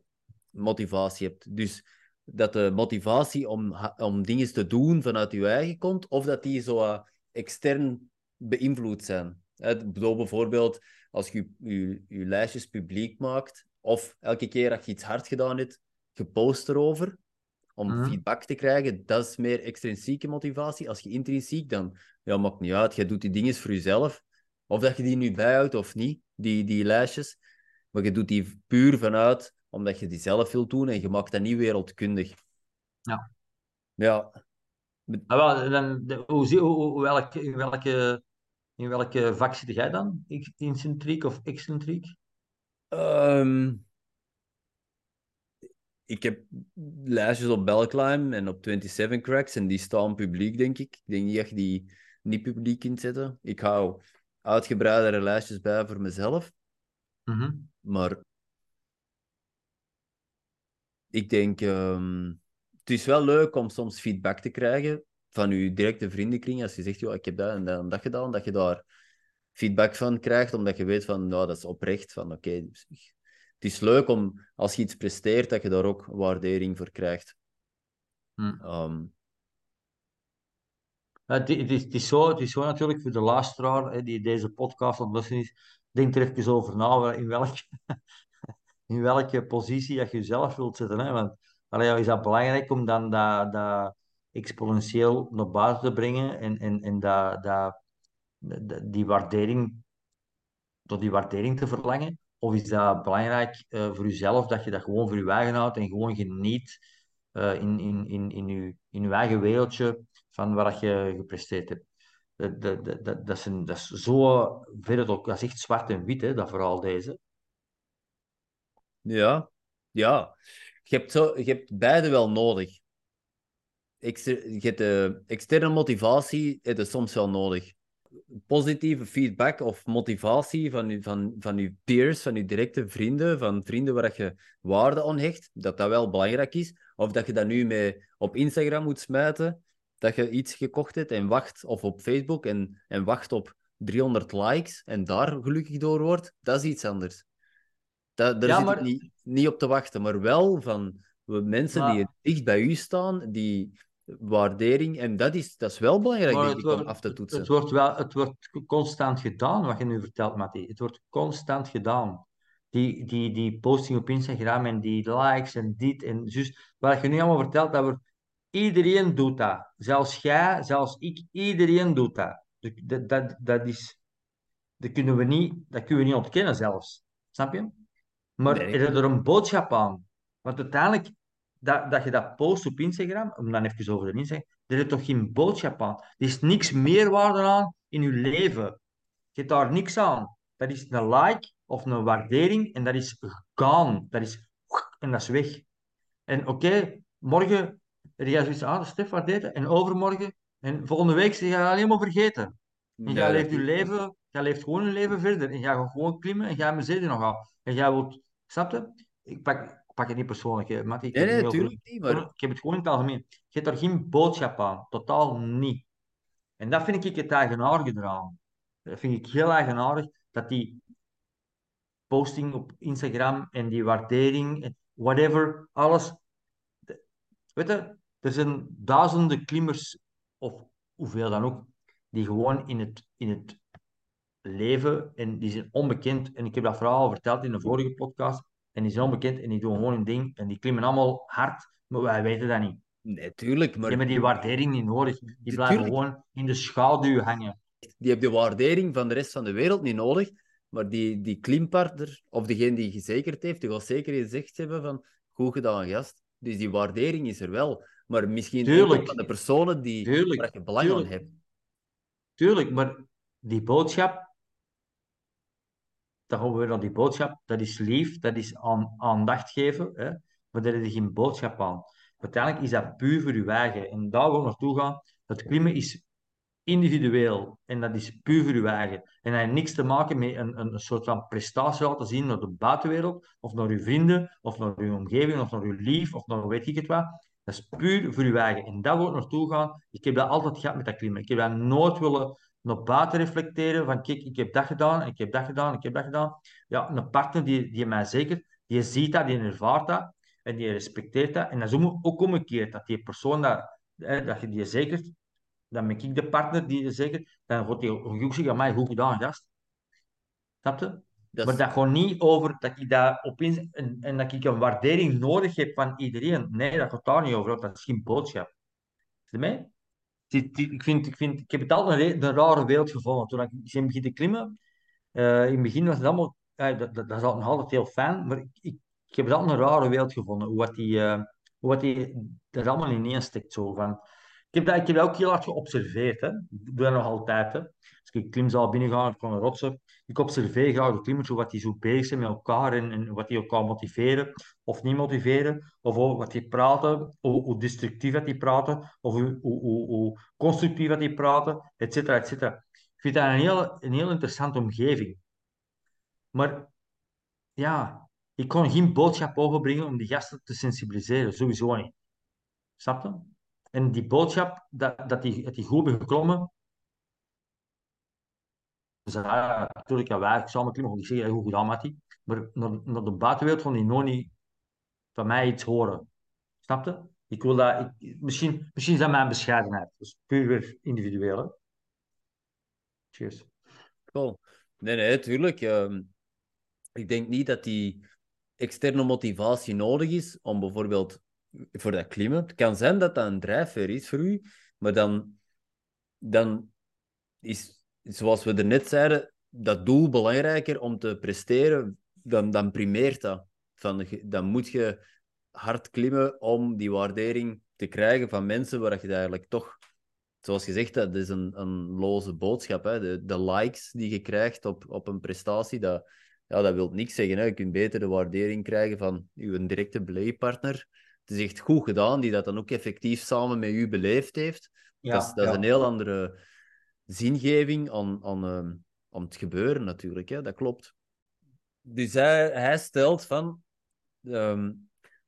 motivatie hebt. Dus dat de motivatie om, om dingen te doen vanuit je eigen komt, of dat die zo uh, extern beïnvloed zijn. Bijvoorbeeld als je, je je lijstjes publiek maakt, of elke keer dat je iets hard gedaan hebt, je post erover om Mhm. feedback te krijgen. Dat is meer extrinsieke motivatie. Als je intrinsiek, dan ja, maakt niet uit. Je doet die dingen voor jezelf. Of dat je die nu bijhoudt of niet, die, die lijstjes. Maar je doet die puur vanuit omdat je die zelf wilt doen en je maakt dat niet wereldkundig. Ja. Ja, Ah, dan, hoe, welke, in, welke, in welke vak zit jij dan? Incentriek of excentriek? Ehm, ik heb lijstjes op Belclimb en op 27 Cracks en die staan publiek, denk ik. Ik denk niet dat je die niet publiek kunt zetten. Ik hou uitgebreidere lijstjes bij voor mezelf, Mhm. maar ik denk, ehm, het is wel leuk om soms feedback te krijgen van je directe vriendenkring. Als je zegt, joh, ik heb dat en dat, en dat gedaan, dat je daar feedback van krijgt, omdat je weet van, nou, dat is oprecht. Van, oké, dus het is leuk om, als je iets presteert, dat je daar ook waardering voor krijgt. Hm. Ehm, Het, het is, zo, is zo natuurlijk voor de luisteraar hè, die deze podcast aan het is. Denk er even over na in welke, <laughs> in welke positie dat je jezelf wilt zetten. Hè? Want is dat belangrijk om dan dat, dat exponentieel naar buiten te brengen en, en, en dat, dat, die waardering, tot die waardering te verlangen? Of is dat belangrijk eh, voor jezelf dat je dat gewoon voor je eigen houdt en gewoon geniet eh, in, in, in, in, je, in je eigen wereldje van wat je gepresteerd hebt? Dat, dat, dat, is, een- dat is zo ver ook, dat is echt zwart en wit, hè, dat vooral deze. ja, ja. Je hebt, zo, je hebt beide wel nodig. De externe motivatie heb je soms wel nodig. Positieve feedback of motivatie van van, van je peers, van je directe vrienden, van vrienden waar je waarde aan hecht, dat dat wel belangrijk is. Of dat je dat nu mee op Instagram moet smijten, dat je iets gekocht hebt en wacht, of op Facebook en, en wacht op 300 likes en daar gelukkig door wordt, dat is iets anders. Dat, daar Ja, zit maar- niet, niet op te wachten, maar wel van mensen Maar- die dicht bij u staan, die waardering, en dat is, dat is wel belangrijk, denk ik, om wordt, af te toetsen. het wordt wel, het wordt constant gedaan, wat je nu vertelt, Matti. Het wordt constant gedaan. Die, die, die posting op Instagram en die likes en dit en zus. Wat je nu allemaal vertelt, dat wordt Iedereen doet dat. Zelfs jij, zelfs ik, iedereen doet dat. Dat, dat, dat, is, dat, kunnen we niet, dat kunnen we niet ontkennen zelfs. Snap je? Maar Nee. er is er een boodschap aan. Want uiteindelijk, dat, dat je dat post op Instagram, om dan even over de Instagram, er is toch geen boodschap aan. Er is niks meerwaarde aan in je leven. Je hebt daar niks aan. Dat is een like of een waardering en dat is gone. Dat is en dat is weg. En oké, morgen heb jij zoiets aan, Stef, waardeert het? En overmorgen en volgende week zeg je alleen maar vergeten. En jij leeft je leven, jij leeft gewoon je leven verder. En jij gaat gewoon klimmen en jij zeden nog aan. En jij wilt, snap je? Ik pak, ik pak het niet persoonlijk, hè, Nee, natuurlijk niet, maar Ik heb het gewoon in het algemeen. Je hebt daar geen boodschap aan. Totaal niet. En dat vind ik het eigenaardige eraan. Dat vind ik heel eigenaardig, dat die posting op Instagram en die waardering, en whatever, alles. Weet je, er zijn duizenden klimmers, of hoeveel dan ook, die gewoon in het, in het leven, en die zijn onbekend. En ik heb dat verhaal al verteld in de vorige podcast. En die zijn onbekend en die doen gewoon hun ding. En die klimmen allemaal hard, maar wij weten dat niet. nee, tuurlijk. Die Maar hebben die waardering niet nodig. Die blijven gewoon in de schaduw hangen. die heeft de waardering van de rest van de wereld niet nodig. Maar die, die klimpartner, of degene die gezekerd heeft, die gaat zeker gezegd hebben van goed gedaan, gast. Dus die waardering is er wel. Maar misschien Tuurlijk. van de personen die, Tuurlijk, waar je belang aan hebt. Tuurlijk, maar die boodschap, dan gaan we weer naar die boodschap, dat is lief, dat is aan, aandacht geven, hè? maar daar is geen boodschap aan. Uiteindelijk is dat puur voor je eigen. En daar wil ik naartoe gaan. Het klimmen is individueel en dat is puur voor je eigen. En dat heeft niks te maken met een, een, een soort van prestatie laten zien naar de buitenwereld, of naar je vrienden, of naar je omgeving, of naar je lief, of naar weet ik het wat. Dat is puur voor je eigen. En daar wil ik naartoe gaan. Ik heb dat altijd gehad met dat klimmen. Ik heb dat nooit willen naar buiten reflecteren van kijk, ik heb dat gedaan, ik heb dat gedaan, ik heb dat gedaan. Ja, een partner die, die mij zeker, die ziet dat, die ervaart dat en die respecteert dat. En dat is ook omgekeerd, dat die persoon dat, dat je die zekert, dan ben ik de partner die zeker, dan gaat die ook zeggen, mij goed gedaan, gast. Snap je? Maar dat gaat niet over dat ik dat opeens en, en dat ik een waardering nodig heb van iedereen. Nee, dat gaat daar niet over. Dat is geen boodschap. Is je Ik, vind, ik, vind, ik heb het altijd een, re- een rare wereld gevonden. Toen ik ben begon te klimmen, eh, in het begin was het allemaal, eh, dat, dat, dat is nog altijd heel fijn, maar ik, ik, ik heb het altijd een rare wereld gevonden. Hoe wat die, eh, hoe wat die er allemaal ineen steekt. Zo, van. Ik, heb dat, ik heb dat ook heel hard geobserveerd. Hè. Ik doe dat nog altijd. Hè. Ik klimzaal binnenga, ik een rotsen. Ik observeer graag de klimmers, wat die zo bezig zijn met elkaar en, wat die elkaar motiveren of niet motiveren. Of wat die praten, hoe, hoe destructief dat die praten, of hoe, hoe, hoe, constructief dat die praten, et cetera, et cetera. Ik vind dat een heel, een heel interessante omgeving. Maar ja, ik kon geen boodschap overbrengen om die gasten te sensibiliseren. Sowieso niet. Snap je? En die boodschap, dat, dat, die, dat die goed geklommen. Dus ja, natuurlijk, ja, wij samen klimmen, want ik zeg, goed gedaan, Mattie. Maar naar, naar de buitenwereld van die nog niet van mij iets horen. Snap je? Ik wil dat, ik, misschien, misschien is dat mijn bescheidenheid. Is puur weer individueel. Cheers. Cool. Nee, nee, tuurlijk. ehm, ik denk niet dat die externe motivatie nodig is om bijvoorbeeld voor dat klimmen. Het kan zijn dat dat een drijfveer is voor u, maar dan, dan is, zoals we er net zeiden, dat doel belangrijker om te presteren, dan, dan primeert dat. Van, dan moet je hard klimmen om die waardering te krijgen van mensen waar je eigenlijk toch zoals gezegd, dat is een, een loze boodschap. Hè. De, de likes die je krijgt op, op een prestatie, dat, ja, dat wil niks zeggen. Hè. Je kunt beter de waardering krijgen van je directe beleefpartner. Het is echt goed gedaan, die dat dan ook effectief samen met u beleefd heeft. dat is, dat is een heel andere zingeving aan, ehm, aan het gebeuren natuurlijk. Hè. Dat klopt. Dus hij, hij stelt van... ehm,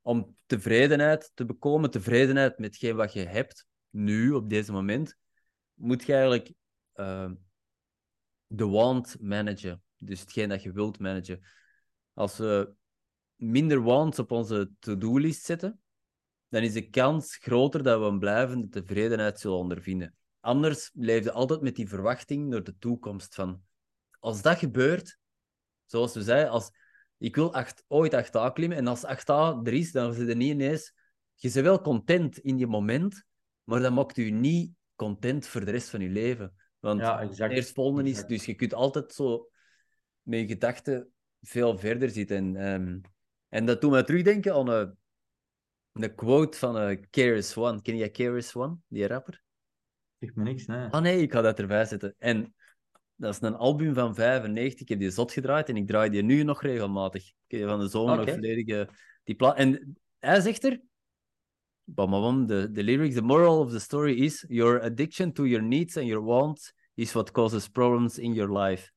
om tevredenheid te bekomen, tevredenheid met wat je hebt, nu, op deze moment, moet je eigenlijk uh, de want managen. Dus hetgeen dat je wilt managen. Als we minder wants op onze to-do-list zetten, dan is de kans groter dat we een blijvende tevredenheid zullen ondervinden. Anders leef je altijd met die verwachting naar de toekomst van... Als dat gebeurt, zoals we zeiden, als ik wil acht, ooit 8A klimmen, en als 8A er is, dan zit er niet ineens je bent wel content in je moment, maar dat maakt je niet content voor de rest van je leven. Want Ja, exact. eerst volgende is, dus je kunt altijd zo met je gedachten veel verder zitten. En, ehm, en dat doet mij terugdenken aan een, een quote van uh, KRS One. Ken jij KRS One, die rapper? Zegt me niks, nee. Ah nee, ik ga dat erbij zetten. En dat is een album van 95. Ik heb die zot gedraaid en ik draai die nu nog regelmatig. Ik heb van de zomer nog volledige die pla- En hij zegt er, bam, bam, bam, de, de lyrics, the moral of the story is, your addiction to your needs and your wants is what causes problems in your life.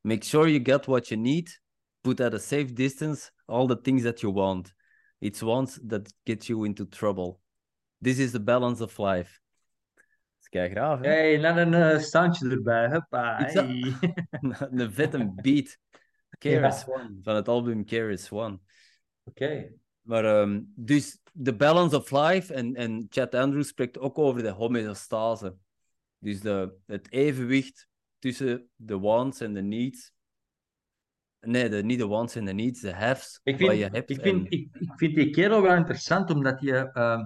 Make sure you get what you need, put at a safe distance all the things that you want. It's wants that get you into trouble. This is the balance of life. Kei graaf, hè? Hey, net een eh, standje erbij. Huppa. Hey. <laughs> een vette beat. <laughs> One, van het album KRS One. Oké. Maar ehm, dus de balance of life, en, en Chad Andrews spreekt ook over de homeostase. Dus de, het evenwicht tussen de wants en de needs. Nee, de, niet de wants en de needs, de haves, Ik wat vind, je hebt. ik, vind, en- ik, ik vind die kerel wel interessant, omdat je ehm,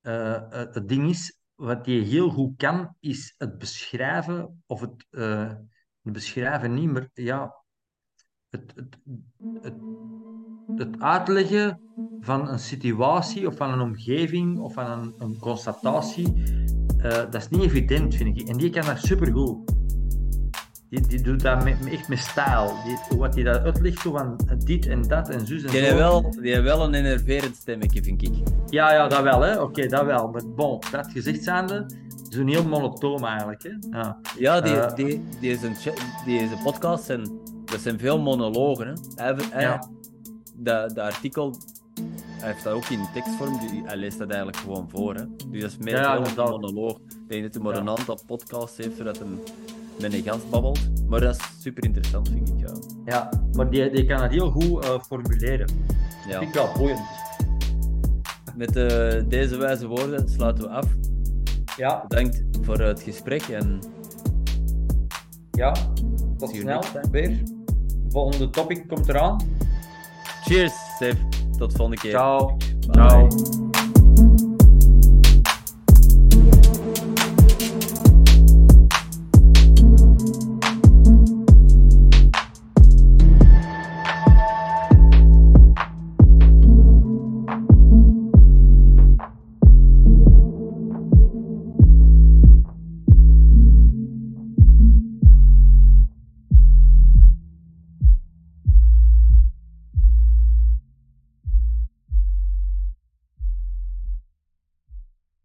eh, het het ding is, wat hij heel goed kan, is het beschrijven, of het, eh, het beschrijven niet, maar ja, het, het, het, het uitleggen van een situatie, of van een omgeving, of van een, een constatatie, eh, dat is niet evident, vind ik. En die kan dat supergoed. Die, die doet dat met, echt met stijl. Die, wat hij dat uitlegt, zo van dit en dat en zus en Die zo. heeft wel, die heeft wel een enerverend stemmetje, vind ik. Ja, ja, dat wel, hè. Oké, dat wel. Maar bon, dat gezegd zijnde, zo'n heel monotoom eigenlijk, hè. Ja. Ja, die, Eh. die, die, is een, die is een podcast en dat zijn veel monologen. Hè. Hij, hij, Ja. dat, dat artikel, hij heeft dat ook in tekstvorm, die, hij leest dat eigenlijk gewoon voor. Hè. Dus dat is meer Ja, een monoloog. Ik denk dat hij maar Ja. een aantal podcasts heeft zodat hij met een gast babbelt. Maar dat is super interessant, vind ik. Ja. ja, maar die, die kan het heel goed eh, formuleren. Ja. Vind ik wel boeiend. Met eh, deze wijze woorden sluiten we af. Ja, Bedankt voor het gesprek en ja. Tot snel, weer. Volgende topic komt eraan. cheers, Stef. Tot volgende keer. Ciao. Bye. Ciao.